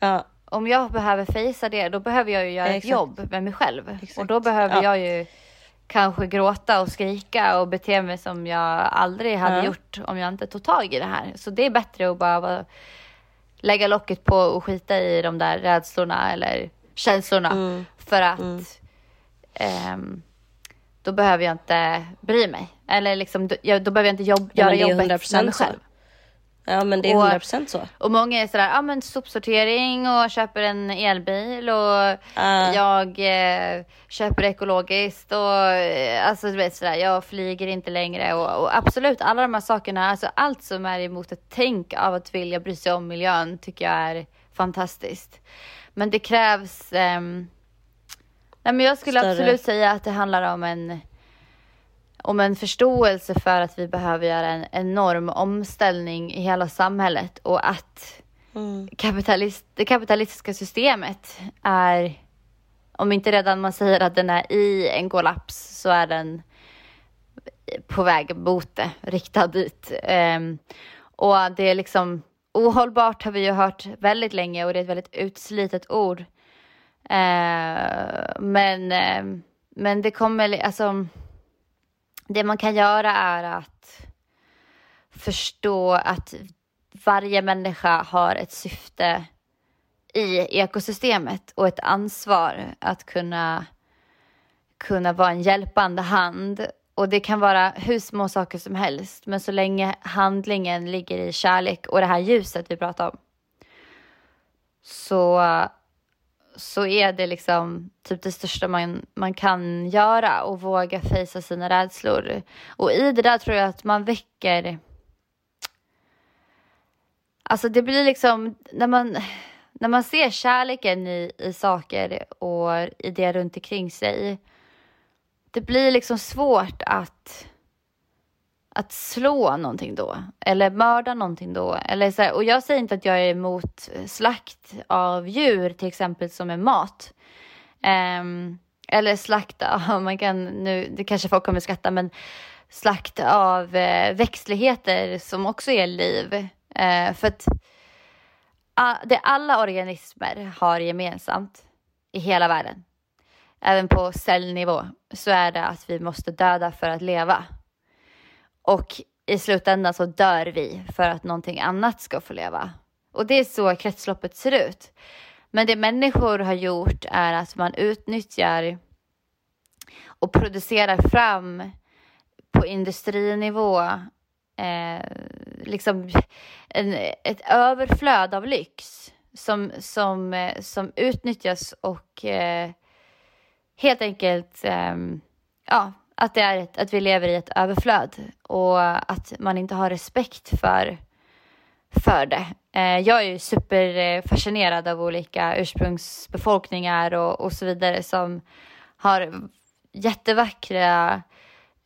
Ja om jag behöver fejsa det, då behöver jag ju göra ja, ett jobb med mig själv. Exakt. Och då behöver ja. jag ju kanske gråta och skrika och bete mig som jag aldrig hade ja. gjort om jag inte tog tag i det här. Så det är bättre att bara lägga locket på och skita i de där rädslorna eller känslorna. Mm. För att mm. um, då behöver jag inte bry mig. Eller liksom, då, då behöver jag inte jobb, göra jobbet med mig själv. Ja men det är hundra procent så. Och många är sådär, ja men sopsortering och köper en elbil och uh. jag eh, köper ekologiskt och eh, alltså du vet sådär, jag flyger inte längre och, och, absolut alla de här sakerna, alltså allt som är emot ett tänk av att vilja bry sig om miljön tycker jag är fantastiskt. Men det krävs, eh, nej men jag skulle Större. absolut säga att det handlar om en om en förståelse för att vi behöver göra en enorm omställning i hela samhället och att mm. kapitalist, det kapitalistiska systemet är, om inte redan man säger att den är i en kollaps, så är den på väg mot det, riktad dit. Um, och det är liksom ohållbart har vi ju hört väldigt länge och det är ett väldigt utslitet ord. Uh, men, uh, men det kommer, alltså det man kan göra är att förstå att varje människa har ett syfte i ekosystemet och ett ansvar att kunna, kunna vara en hjälpande hand. Och det kan vara hur små saker som helst, men så länge handlingen ligger i kärlek och det här ljuset vi pratar om så så är det liksom typ det största man, man kan göra och våga fejsa sina rädslor. Och i det där tror jag att man väcker Alltså det blir liksom, när man, när man ser kärleken i, i saker och i det runt omkring sig. Det blir liksom svårt att att slå någonting då eller mörda någonting då. Eller så här, och jag säger inte att jag är emot slakt av djur till exempel som är mat. Um, eller slakt av, man kan nu, det kanske folk kommer skratta, men slakt av eh, växtligheter som också är liv. Uh, för att uh, det alla organismer har gemensamt i hela världen, även på cellnivå, så är det att vi måste döda för att leva. Och i slutändan så dör vi för att någonting annat ska få leva. Och det är så kretsloppet ser ut. Men det människor har gjort är att man utnyttjar och producerar fram på industrinivå eh, liksom en, ett överflöd av lyx som, som, eh, som utnyttjas och eh, helt enkelt eh, ja, att, det är ett, att vi lever i ett överflöd och att man inte har respekt för, för det. Eh, jag är ju superfascinerad av olika ursprungsbefolkningar och, och så vidare som har jättevackra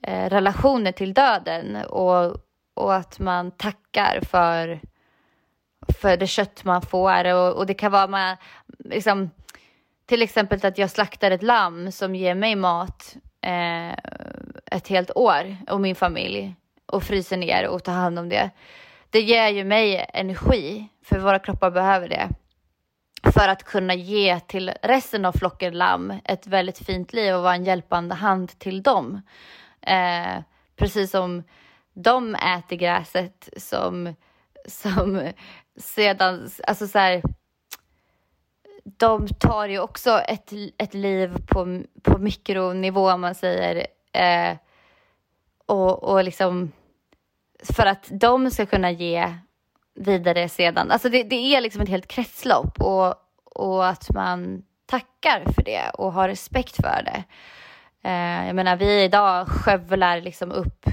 eh, relationer till döden och, och att man tackar för, för det kött man får och, och det kan vara man, liksom, till exempel att jag slaktar ett lamm som ger mig mat eh, ett helt år och min familj och fryser ner och tar hand om det. Det ger ju mig energi, för våra kroppar behöver det. För att kunna ge till resten av flocken lamm ett väldigt fint liv och vara en hjälpande hand till dem. Eh, precis som de äter gräset som, som sedan, alltså så här, de tar ju också ett, ett liv på, på mikronivå om man säger. Eh, och, och liksom för att de ska kunna ge vidare sedan. Alltså det, det är liksom ett helt kretslopp och, och att man tackar för det och har respekt för det. Eh, jag menar, vi idag skövlar liksom upp,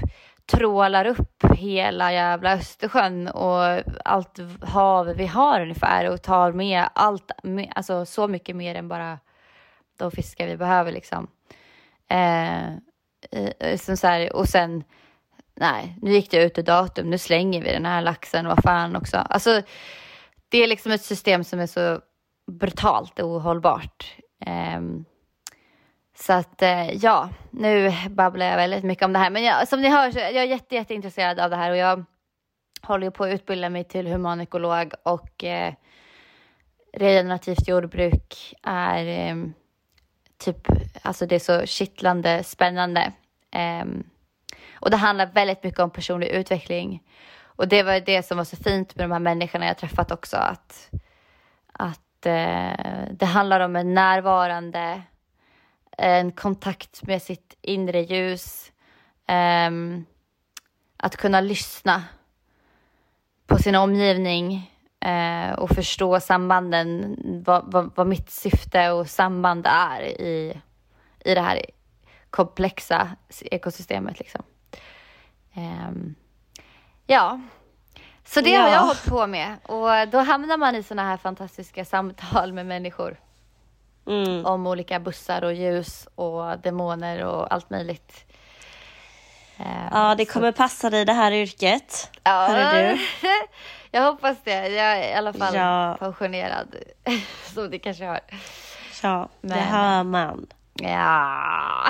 trålar upp hela jävla Östersjön och allt hav vi har ungefär och tar med allt, alltså så mycket mer än bara de fiskar vi behöver liksom. Eh, som så här, och sen, nej, nu gick det ut ur datum, nu slänger vi den här laxen, vad fan också. Alltså, det är liksom ett system som är så brutalt ohållbart. Um, så att eh, ja, nu babblar jag väldigt mycket om det här. Men jag, som ni hör så är jag jätte, jätteintresserad av det här och jag håller på att utbilda mig till humanekolog och eh, regenerativt jordbruk är eh, typ, alltså det är så kittlande spännande. Um, och det handlar väldigt mycket om personlig utveckling. Och det var det som var så fint med de här människorna jag träffat också, att, att uh, det handlar om en närvarande en kontakt med sitt inre ljus. Um, att kunna lyssna på sin omgivning uh, och förstå sambanden, vad, vad, vad, mitt syfte och samband är i, i det här komplexa ekosystemet. Liksom. Um, ja, så det ja. har jag hållit på med och då hamnar man i sådana här fantastiska samtal med människor. Mm. Om olika bussar och ljus och demoner och allt möjligt. Eh, ja, det kommer passa dig det här yrket. Ja, du. jag hoppas det. Jag är i alla fall ja. pensionerad. Som det kanske har. Ja, Men... det hör man. Ja.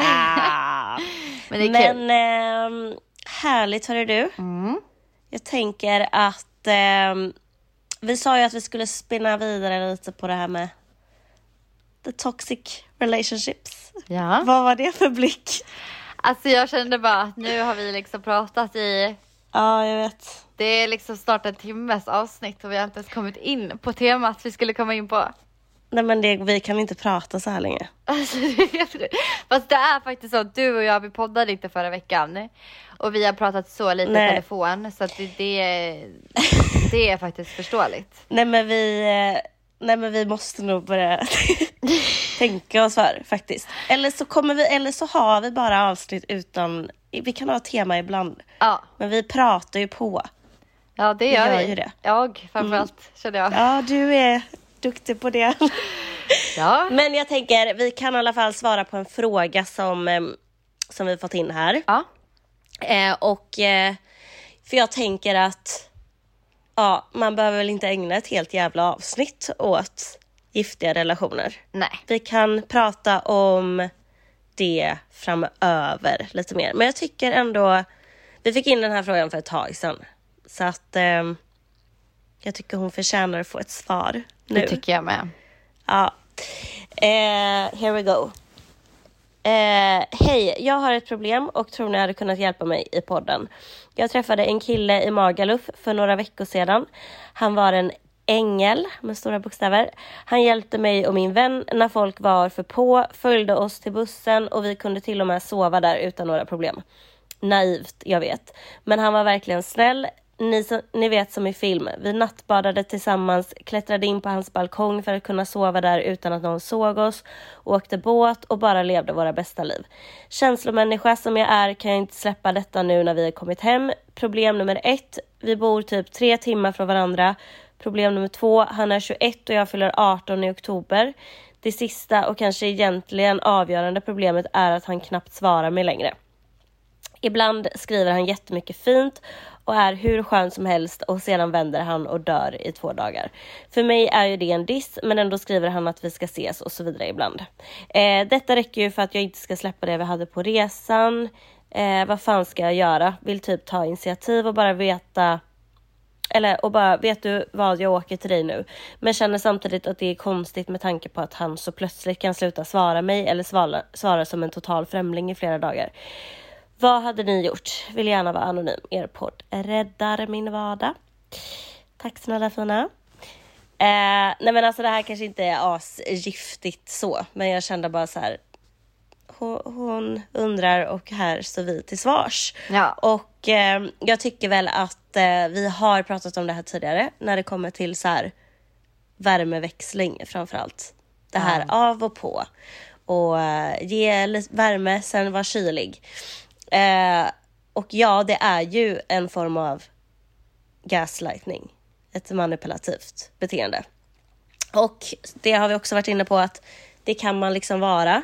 ja. Men det är Men eh, härligt hörru du. Mm. Jag tänker att eh, vi sa ju att vi skulle spinna vidare lite på det här med the toxic relationships. Ja. Vad var det för blick? Alltså jag kände bara att nu har vi liksom pratat i... Ja, jag vet. Det är liksom snart en timmes avsnitt och vi har inte ens kommit in på temat vi skulle komma in på. Nej men det, vi kan inte prata så här länge. Alltså, Fast det är faktiskt så att du och jag, vi poddade inte förra veckan. Och vi har pratat så lite i telefon så att det, det, det är faktiskt förståeligt. Nej men vi eh, Nej men vi måste nog börja tänka oss för faktiskt. Eller så kommer vi, eller så har vi bara avsnitt utan, vi kan ha tema ibland. Ja. Men vi pratar ju på. Ja det gör vi. Gör vi. Ju det. Jag framförallt mm. känner jag. Ja du är duktig på det. ja. Men jag tänker, vi kan i alla fall svara på en fråga som, eh, som vi fått in här. Ja. Eh, och, eh, för jag tänker att ja, man behöver väl inte ägna ett helt jävla avsnitt åt giftiga relationer. Nej. Vi kan prata om det framöver lite mer. Men jag tycker ändå, vi fick in den här frågan för ett tag sedan. Så att eh, jag tycker hon förtjänar att få ett svar nu. Det tycker jag med. Ja. Eh, here we go. Eh, Hej, jag har ett problem och tror ni hade kunnat hjälpa mig i podden. Jag träffade en kille i Magaluf för några veckor sedan. Han var en ängel med stora bokstäver. Han hjälpte mig och min vän när folk var för på, följde oss till bussen och vi kunde till och med sova där utan några problem. Naivt, jag vet. Men han var verkligen snäll. Ni, ni vet som i film, vi nattbadade tillsammans, klättrade in på hans balkong för att kunna sova där utan att någon såg oss, åkte båt och bara levde våra bästa liv. Känslomänniska som jag är kan jag inte släppa detta nu när vi har kommit hem. Problem nummer ett, vi bor typ tre timmar från varandra. Problem nummer två, han är 21 och jag fyller 18 i oktober. Det sista och kanske egentligen avgörande problemet är att han knappt svarar mig längre. Ibland skriver han jättemycket fint och är hur skön som helst och sedan vänder han och dör i två dagar. För mig är ju det en diss men ändå skriver han att vi ska ses och så vidare ibland. Eh, detta räcker ju för att jag inte ska släppa det vi hade på resan. Eh, vad fan ska jag göra? Vill typ ta initiativ och bara veta eller och bara, vet du vad, jag åker till dig nu. Men känner samtidigt att det är konstigt med tanke på att han så plötsligt kan sluta svara mig eller svara, svara som en total främling i flera dagar. Vad hade ni gjort? Vill gärna vara anonym. Er podd räddar min vardag. Tack snälla fina. Eh, nej men alltså det här kanske inte är asgiftigt så, men jag kände bara så här. Hon, hon undrar och här står vi till svars. Ja. Och eh, jag tycker väl att eh, vi har pratat om det här tidigare när det kommer till så här värmeväxling framför allt. Det här av och på och eh, ge värme, sen vara kylig. Eh, och ja, det är ju en form av gaslightning. Ett manipulativt beteende. Och det har vi också varit inne på att det kan man liksom vara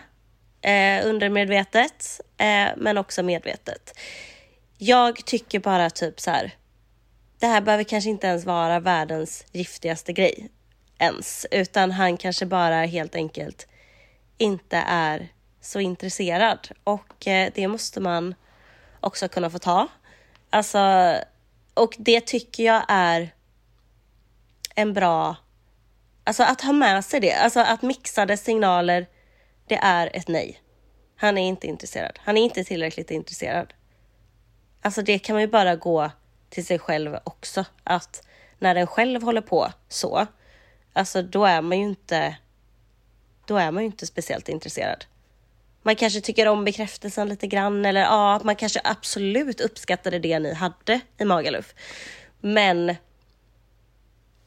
eh, undermedvetet, eh, men också medvetet. Jag tycker bara typ så här. Det här behöver kanske inte ens vara världens giftigaste grej ens, utan han kanske bara helt enkelt inte är så intresserad och eh, det måste man också kunna få ta. Alltså, och det tycker jag är en bra, alltså att ha med sig det, alltså att mixade signaler, det är ett nej. Han är inte intresserad. Han är inte tillräckligt intresserad. Alltså det kan man ju bara gå till sig själv också, att när den själv håller på så, alltså då är man ju inte, då är man ju inte speciellt intresserad. Man kanske tycker om bekräftelsen lite grann eller ja, man kanske absolut uppskattade det ni hade i Magaluf. Men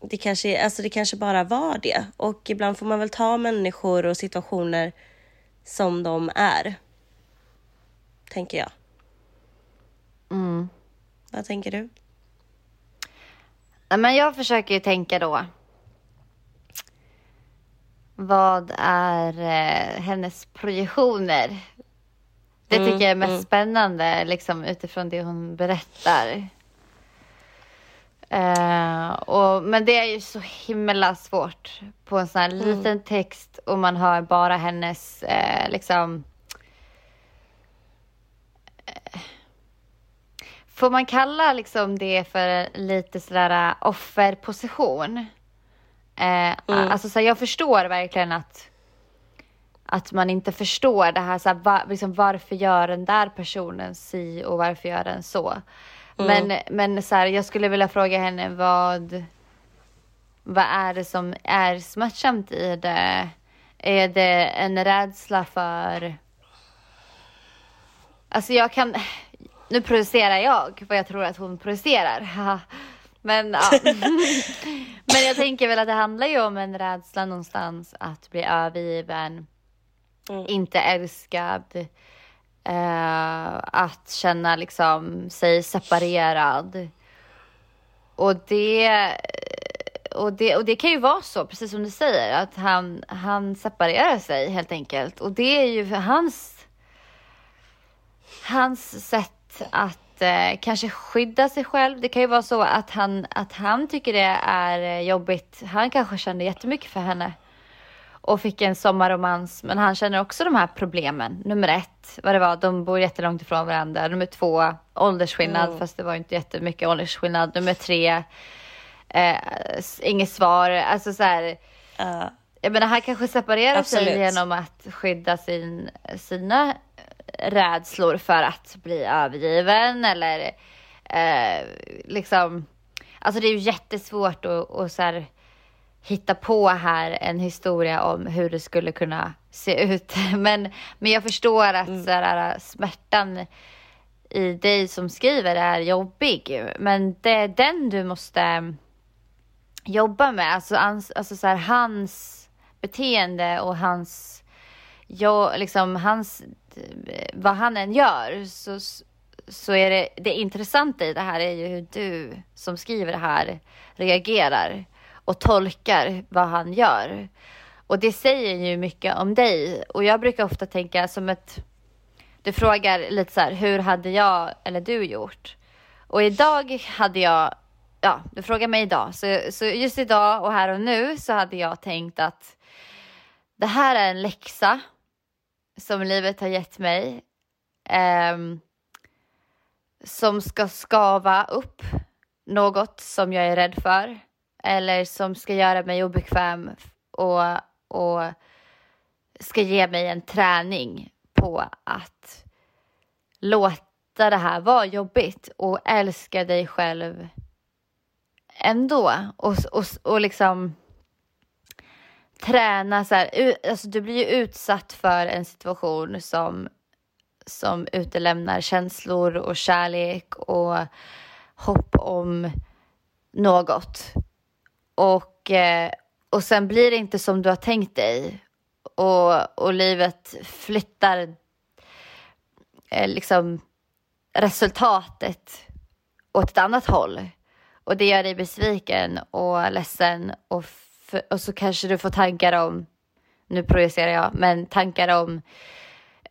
det kanske, alltså det kanske bara var det och ibland får man väl ta människor och situationer som de är. Tänker jag. Mm. Vad tänker du? Men jag försöker ju tänka då. Vad är eh, hennes projektioner? Det Mm, tycker jag är mest mm. spännande liksom, utifrån det hon berättar. Eh, och, men det är ju så himla svårt på en sån här Mm. liten text och man har bara hennes eh, liksom eh, Får man kalla liksom det för lite sådär offerposition? Eh, Alltså så här, jag förstår verkligen att att man inte förstår det här, så här va, liksom, varför gör den där personen si och varför gör den så? Men, men så här, jag skulle vilja fråga henne vad, vad är det som är smärtsamt i det? Är det en rädsla för... Alltså jag kan... Nu projicerar jag vad jag tror att hon projicerar. Men, ja. Men jag tänker väl att det handlar ju om en rädsla någonstans att bli övergiven, inte älskad, eh, att känna liksom sig separerad. Och det, och, det, och det kan ju vara så, precis som du säger, att han, han separerar sig helt enkelt. Och det är ju hans, hans sätt att eh, kanske skydda sig själv. Det kan ju vara så att han, att han tycker det är eh, jobbigt. Han kanske kände jättemycket för henne och fick en sommarromans. Men han känner också de här problemen. Nummer ett, vad det var, de bor jättelångt ifrån varandra. Nummer två, åldersskillnad, fast det var inte jättemycket åldersskillnad. Nummer tre, eh, inget svar. Alltså så här, Ja. jag menar, han kanske separerar sig Absolut. genom att skydda sin, sina rädslor för att bli övergiven eller eh, liksom. Alltså det är ju jättesvårt att, att så här, hitta på här en historia om hur det skulle kunna se ut. Men, men jag förstår att mm. så här, smärtan i dig som skriver är jobbig. Men det är den du måste jobba med. Alltså, alltså så här, hans beteende och hans, ja, liksom hans, Eh, vad han än gör så, så är det, det intressanta i det här är ju hur du som skriver det här reagerar och tolkar vad han gör. Och det säger ju mycket om dig. Och jag brukar ofta tänka som ett... Du frågar lite så här, hur hade jag eller du gjort? Och idag hade jag... Ja, du frågar mig idag. Så, så just idag och här och nu så hade jag tänkt att det här är en läxa som livet har gett mig. Eh, som ska skava upp något som jag är rädd för eller som ska göra mig obekväm och, och ska ge mig en träning på att låta det här vara jobbigt och älska dig själv ändå. Och, och, och liksom träna så här, alltså du blir ju utsatt för en situation som, som utelämnar känslor och kärlek och hopp om något. Och, eh, och sen blir det inte som du har tänkt dig. Och, och livet flyttar eh, liksom resultatet åt ett annat håll. Och det gör dig besviken och ledsen och, och så kanske du får tankar om, nu projicerar jag, men tankar om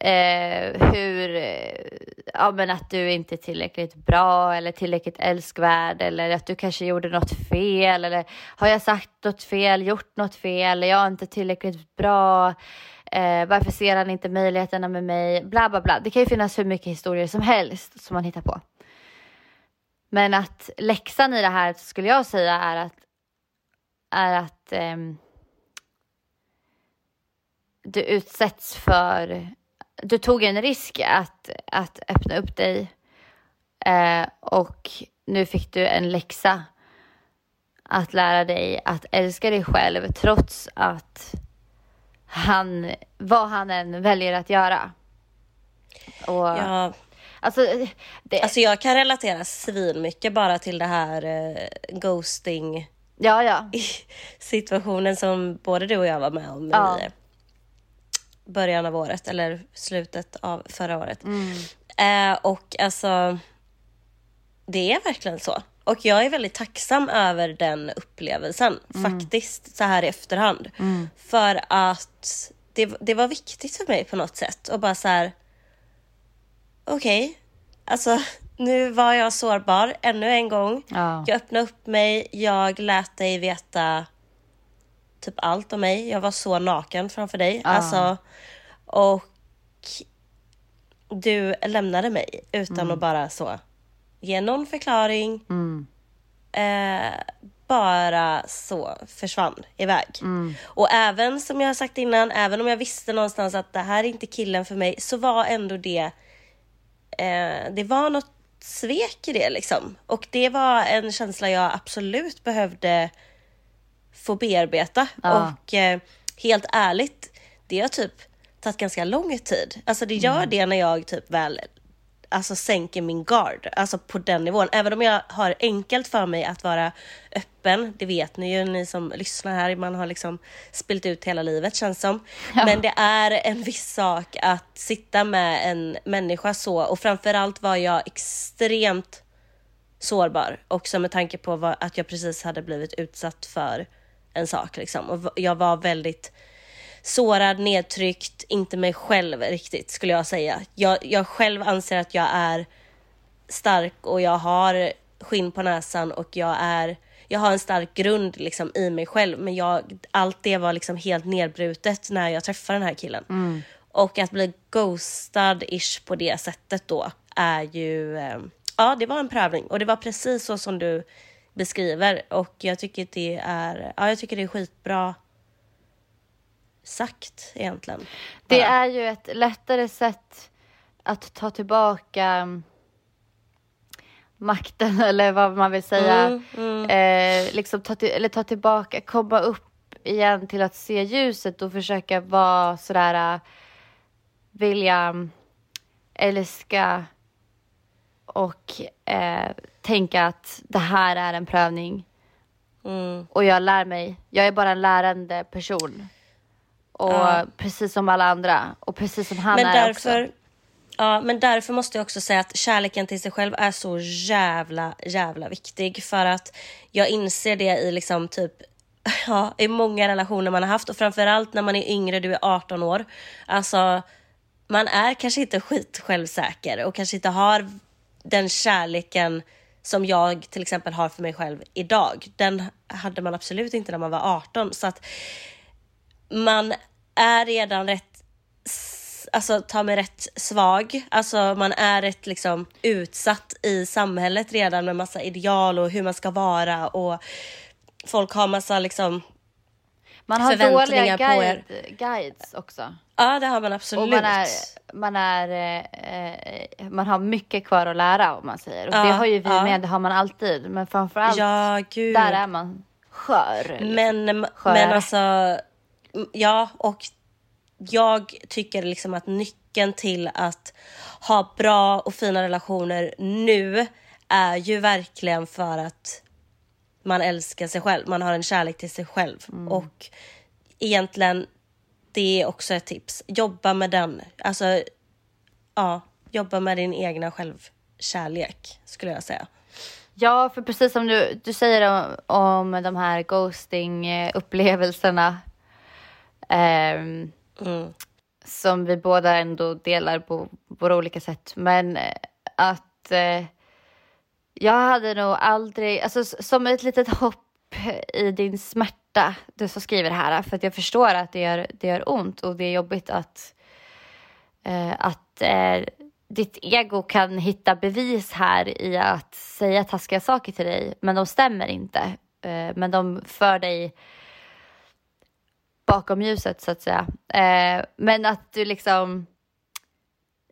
eh, hur, eh, ja men att du inte är tillräckligt bra eller tillräckligt älskvärd eller att du kanske gjorde något fel eller har jag sagt något fel, gjort något fel, är jag inte tillräckligt bra, eh, varför ser han inte möjligheterna med mig, bla bla bla. Det kan ju finnas hur mycket historier som helst som man hittar på. Men att läxan i det här skulle jag säga är att, är att eh, du utsätts för du tog en risk att, att öppna upp dig eh, och nu fick du en läxa att lära dig att älska dig själv trots att han, vad han än väljer att göra. Och, ja. Alltså, det... alltså jag kan relatera svin mycket bara till det här eh, ghosting ja, ja. situationen som både du och jag var med om ja. i början av året eller slutet av förra året. Mm. Eh, och alltså, det är verkligen så. Och jag är väldigt tacksam över den upplevelsen mm. faktiskt så här i efterhand. Mm. För att det, det var viktigt för mig på något sätt och bara så här. Okej, okay, alltså nu var jag sårbar ännu en gång. Ja. Jag öppnade upp mig, jag lät dig veta typ allt om mig. Jag var så naken framför dig. Ah. Alltså, och du lämnade mig utan mm. att bara så ge någon förklaring. Mm. Eh, bara så försvann iväg. Mm. Och även som jag har sagt innan, även om jag visste någonstans att det här är inte killen för mig, så var ändå det, eh, det var något svek i det liksom. Och det var en känsla jag absolut behövde få bearbeta. Ja. Och eh, helt ärligt, det har typ tagit ganska lång tid. Alltså det gör mm. det när jag typ väl alltså sänker min guard, alltså på den nivån. Även om jag har enkelt för mig att vara öppen, det vet ni ju ni som lyssnar här, man har liksom spilt ut hela livet känns som. Ja. Men det är en viss sak att sitta med en människa så och framförallt var jag extremt sårbar också med tanke på vad, att jag precis hade blivit utsatt för en sak liksom. Och jag var väldigt sårad, nedtryckt, inte mig själv riktigt skulle jag säga. Jag, jag själv anser att jag är stark och jag har skinn på näsan och jag är jag har en stark grund liksom i mig själv men jag, allt det var liksom helt nedbrutet när jag träffade den här killen. Mm. Och att bli ghostad-ish på det sättet då är ju, eh, ja det var en prövning och det var precis så som du beskriver och jag tycker det är, ja jag tycker det är skitbra sagt egentligen. Det är ju ett lättare sätt att ta tillbaka makten eller vad man vill säga. Mm, mm. Eh, liksom ta, till, eller ta tillbaka, komma upp igen till att se ljuset och försöka vara sådär, äh, vilja älska och eh, tänka att det här är en prövning. Mm. Och jag lär mig. Jag är bara en lärande person. Och Ja. precis som alla andra. Och precis som han Men är därför, också. ja, men därför måste jag också säga att kärleken till sig själv är så jävla, jävla viktig. För att jag inser det i liksom typ Ja, i många relationer man har haft och framförallt när man är yngre, du är 18 år. Alltså, man är kanske inte skit självsäker och kanske inte har den kärleken som jag till exempel har för mig själv idag. Den hade man absolut inte när man var 18. Så att man är redan rätt, alltså ta mig rätt svag. Alltså man är rätt liksom utsatt i samhället redan med massa ideal och hur man ska vara och folk har massa liksom, Man har dåliga på guide, guides också. ja det har man absolut. Och man, är, man, är, eh, man har mycket kvar att lära om man säger. Och Ja, det har ju vi ja. med, det har man alltid. Men framförallt, Ja, gud. där är man skör. liksom. Men, Skör. men alltså, ja och jag tycker liksom att nyckeln till att ha bra och fina relationer nu är ju verkligen för att man älskar sig själv, man har en kärlek till sig själv. Och egentligen, det är också ett tips. Jobba med den. Alltså, ja, jobba med din egna självkärlek skulle jag säga. Ja, för precis som du, du säger om, om de här ghosting-upplevelserna. Ehm, Mm. som vi båda ändå delar på våra olika sätt. Men eh, att eh, jag hade nog aldrig, alltså som ett litet hopp i din smärta, du som skriver det här, för att jag förstår att det gör, det gör ont och det är jobbigt att, eh, att eh, ditt ego kan hitta bevis här i att säga taskiga saker till dig, men de stämmer inte. Eh, men de för dig bakom ljuset så att säga. Eh, men att du liksom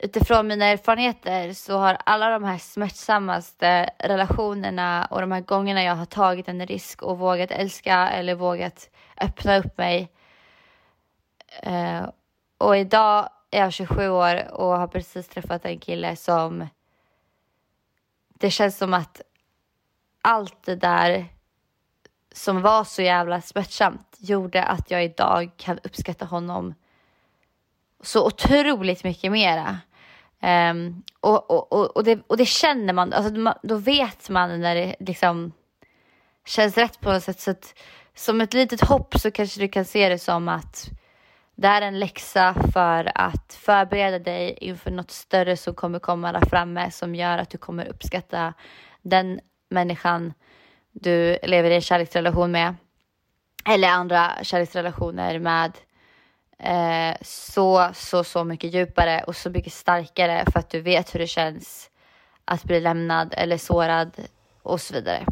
utifrån mina erfarenheter så har alla de här smärtsammaste relationerna och de här gångerna jag har tagit en risk och vågat älska eller vågat öppna upp mig. Eh, och idag är jag 27 år och har precis träffat en kille som det känns som att allt det där som var så jävla smärtsamt gjorde att jag idag kan uppskatta honom så otroligt mycket mera. Um, ehm, och, och, och, och, det, och det känner man, alltså, då vet man när det liksom känns rätt på något sätt. Så att, som ett litet hopp så kanske du kan se det som att det är en läxa för att förbereda dig inför något större som kommer komma där framme som gör att du kommer uppskatta den människan du lever i en kärleksrelation med eller andra kärleksrelationer med eh, så, så, så mycket djupare och så mycket starkare för att du vet hur det känns att bli lämnad eller sårad och så vidare.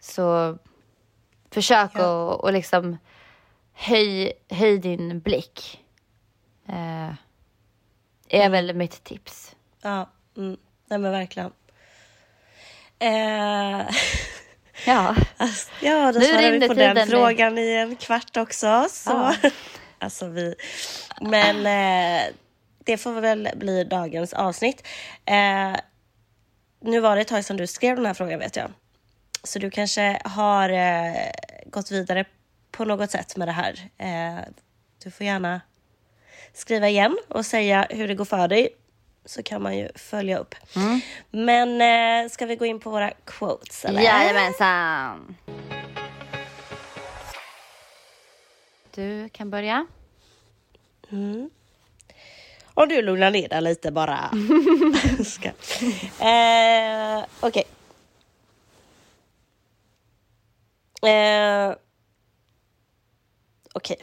Så försök att och liksom höj, höj din blick. Eh, är väl mitt tips. Ja, mm. nej men verkligen. Eh, Ja, alltså, ja, då Nu svarade vi på den frågan i en kvart också. Så. Ja. alltså vi. Men eh, det får väl bli dagens avsnitt. Eh, nu var det ett tag sedan du skrev den här frågan vet jag. Så du kanske har eh, gått vidare på något sätt med det här. Eh, du får gärna skriva igen och säga hur det går för dig. Så kan man ju följa upp. Mm. Men eh, ska vi gå in på våra quotes eller? jajamensan. Du kan börja. Om du lugnar ner dig lite bara. Ska. Eh, Okej. Eh, Okej.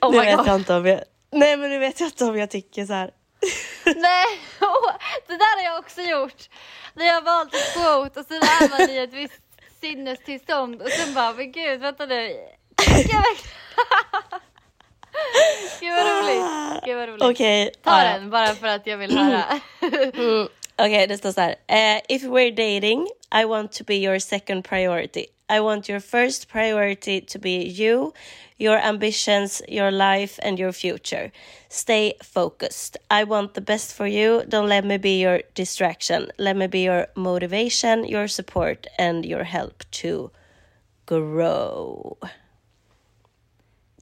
Oh nu vet God. jag inte om jag... Nej men nu vet jag inte om jag tycker så här. Nej, det där har jag också gjort. När jag har valt ett quote och sen är man i ett visst sinnestillstånd och sen bara, men gud, vänta nu. Gud vad roligt. Gud vad roligt. Okej. Ta ja. den bara för att jag vill höra. Mm, Okej, det står så här. Eh, if we're dating, I want to be your second priority. I want your first priority to be you, your ambitions, your life and your future. Stay focused. I want the best for you. Don't let me be your distraction. Let me be your motivation, your support and your help to grow.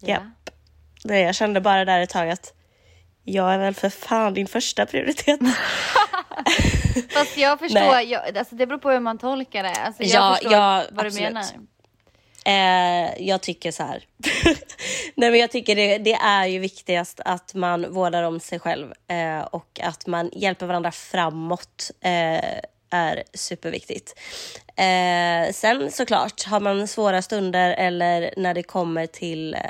Japp. Det jag kände bara där ett tag att jag är väl för fan din första prioritet. Fast jag förstår, Nej. jag, alltså det beror på hur man tolkar det. Alltså jag Ja, förstår ja, vad absolut. du menar. Eh, jag tycker så här. Nej, men jag tycker det, det är ju viktigast att man vårdar om sig själv eh, och att man hjälper varandra framåt eh, är superviktigt. Eh, sen såklart, har man svåra stunder eller när det kommer till eh,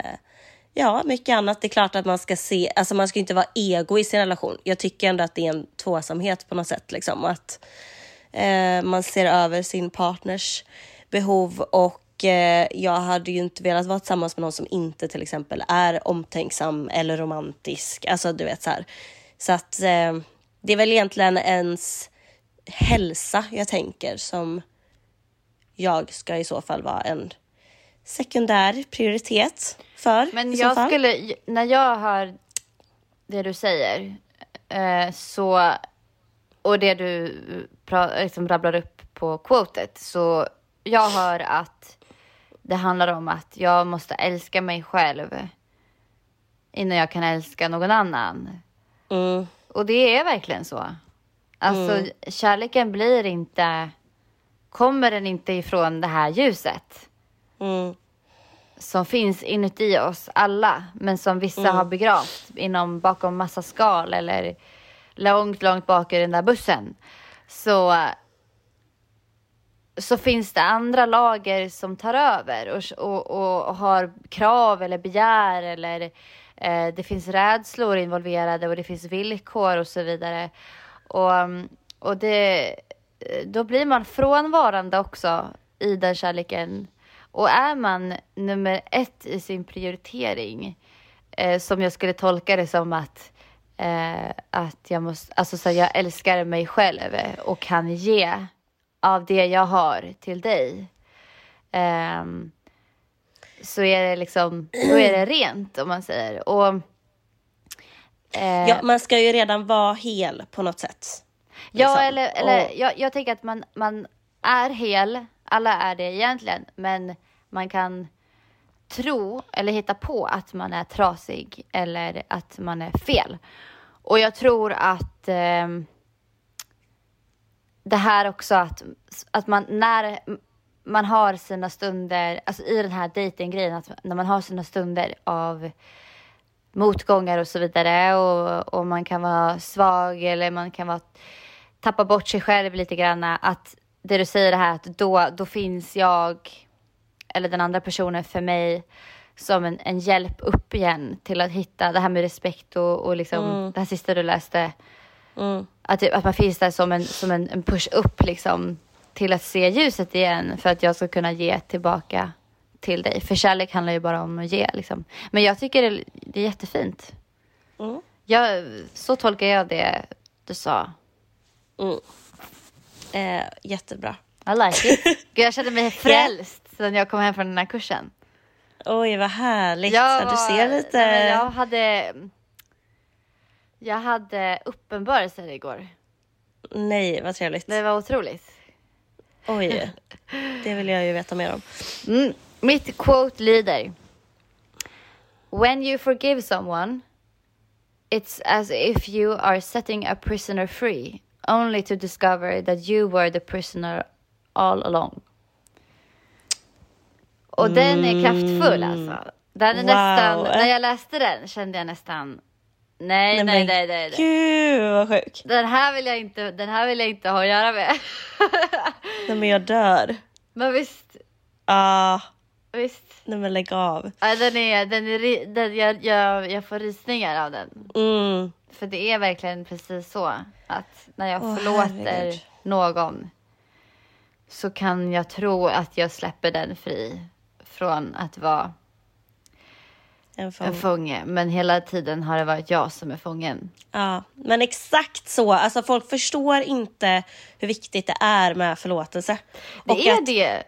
Ja, mycket annat. Det är klart att man ska se, alltså man ska inte vara ego i sin relation. Jag tycker ändå att det är en tvåsamhet på något sätt liksom. Att eh, man ser över sin partners behov och eh, jag hade ju inte velat vara tillsammans med någon som inte till exempel är omtänksam eller romantisk. Alltså du vet så här. Så att eh, det är väl egentligen ens hälsa jag tänker som jag ska i så fall vara en sekundär prioritet för. Men i så jag fall. skulle, när jag hör det du säger, eh, så, och det du pra, liksom rabblar upp på quotet, så jag hör att det handlar om att jag måste älska mig själv innan jag kan älska någon annan. Mm, Och det är verkligen så. Alltså kärleken blir inte, kommer den inte ifrån det här ljuset mm, som finns inuti oss alla, men som vissa har begravt inom bakom massa skal eller långt, långt bak i den där bussen. Så, så finns det andra lager som tar över och, och, och har krav eller begär eller eh, det finns rädslor involverade och det finns villkor och så vidare. Och, och det, då blir man frånvarande också i den kärleken. Och är man nummer ett i sin prioritering, eh, som jag skulle tolka det som att, eh, att jag måste, alltså så jag älskar mig själv och kan ge av det jag har till dig. Ehm, så är det liksom, då är det rent om man säger. Och, eh, Ja, man ska ju redan vara hel på något sätt. Ja, liksom. eller, eller Och- jag, jag tänker att man, man är hel, alla är det egentligen, men man kan tro eller hitta på att man är trasig eller att man är fel. Och jag tror att eh, det här också att, att man när man har sina stunder, alltså i den här dejtinggrejen, att när man har sina stunder av motgångar och så vidare och, och man kan vara svag eller man kan vara, tappa bort sig själv lite grann. Att det du säger det här att då, då finns jag eller den andra personen för mig som en, en hjälp upp igen till att hitta det här med respekt och, och liksom det här sista du läste. Att, det- att man finns där som en, som en, en push upp liksom till att se ljuset igen för att jag ska kunna ge tillbaka till dig. För kärlek handlar ju bara om att ge liksom. Men jag tycker det, det är jättefint. Jag, så tolkar jag det du sa. Eh, jättebra. I like it. Gud, jag kände mig frälst sen jag kom hem från den här kursen. Oj, vad härligt. Jag Ja, du ser lite... Jag hade... Jag hade uppenbarelser igår. Nej, vad trevligt. Det var otroligt. Oj, det vill jag ju veta mer om. Mm. Mitt quote lyder. When you forgive someone, it's as if you are setting a prisoner free, only to discover that you were the prisoner all along. Och den är kraftfull alltså. Den är Wow. nästan, när jag läste den kände jag nästan, nej, nej, nej, nej, nej. Gud, vad sjuk. Den här vill jag inte, den här vill jag inte ha att göra med. Nej, men jag dör. Men visst, Ah, visst. nej men lägg av. Ja, den är, den är, den, jag, jag, jag får rysningar av den. Mm. För det är verkligen precis så att när jag Åh, förlåter herregud. någon så kan jag tro att jag släpper den fri från att vara En fång. en fånge. Men hela tiden har det varit jag som är fången. Ja, men exakt så. Alltså folk förstår inte hur viktigt det är med förlåtelse. Det Och är att- det.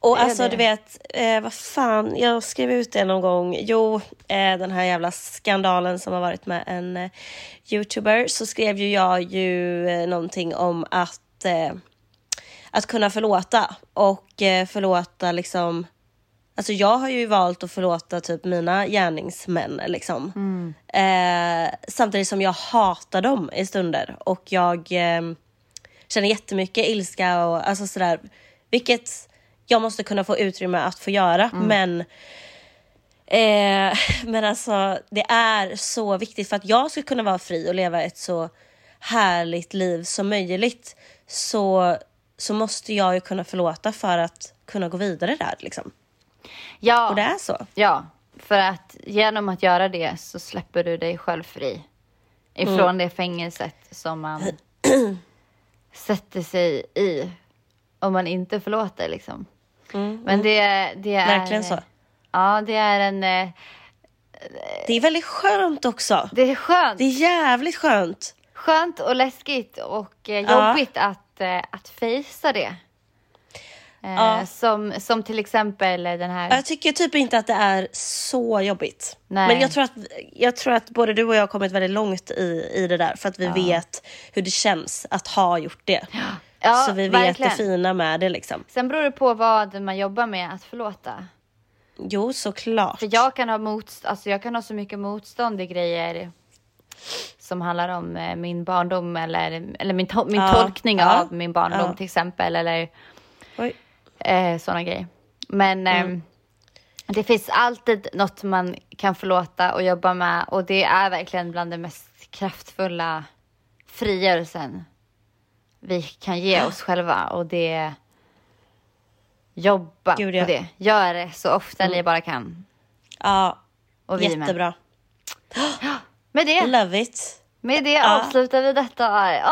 Och Det alltså det. du vet, eh, vad fan, jag skrev ut det någon gång. Jo, eh, den här jävla skandalen som har varit med en eh, youtuber. Så skrev ju jag ju eh, någonting om att, eh, att kunna förlåta. Och eh, förlåta liksom, alltså jag har ju valt att förlåta typ mina gärningsmän liksom. Eh, samtidigt som jag hatar dem i stunder. Och jag eh, känner jättemycket ilska och alltså sådär. Vilket jag måste kunna få utrymme att få göra. Men, eh, men alltså det är så viktigt för att jag ska kunna vara fri och leva ett så härligt liv som möjligt. Så, så måste jag ju kunna förlåta för att kunna gå vidare där liksom. Ja. Och det är så. Ja, för att genom att göra det så släpper du dig själv fri. Ifrån det fängelset som man sätter sig i om man inte förlåter liksom. Men det, det är... Verkligen så. Ja, det är en... eh, Det är väldigt skönt också. Det är skönt. Det är jävligt skönt. Skönt och läskigt och eh, Ja. jobbigt att, eh, att fejsa det. Eh, Ja. som, som till exempel den här... Jag tycker typ inte att det är så jobbigt. Nej. Men jag tror, att, jag tror att både du och jag har kommit väldigt långt i, i det där för att vi vet hur det känns att ha gjort det. Ja, så vi vet verkligen. det fina med det liksom. Sen beror det på vad man jobbar med att förlåta. Jo, såklart. För jag kan ha motst- alltså jag kan ha så mycket motstånd i grejer som handlar om eh, min barndom eller, eller min, to- min Ja, tolkning ja, av min barndom ja. till exempel eller Oj. Eh, sådana grejer. Men Mm. eh, det finns alltid något man kan förlåta och jobba med och det är verkligen bland det mest kraftfulla frigörelsen vi kan ge oss själva och det jobba Gud, ja. Mm. på det. Gör det så ofta ni bara kan. Ja, Och vi med. jättebra. Med det, Love it. med det avslutar vi detta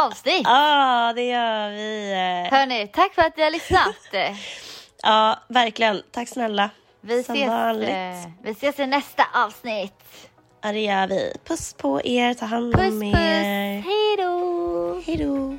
avsnitt. Ja, det gör vi. eh. Hörni, tack för att ni har lyssnat. Ja, verkligen. Tack snälla. Vi Som ses, vanligt. eh, vi ses i nästa avsnitt. Ja, det gör vi. Puss på er. Ta hand Puss om puss, er. hej då. Hej då.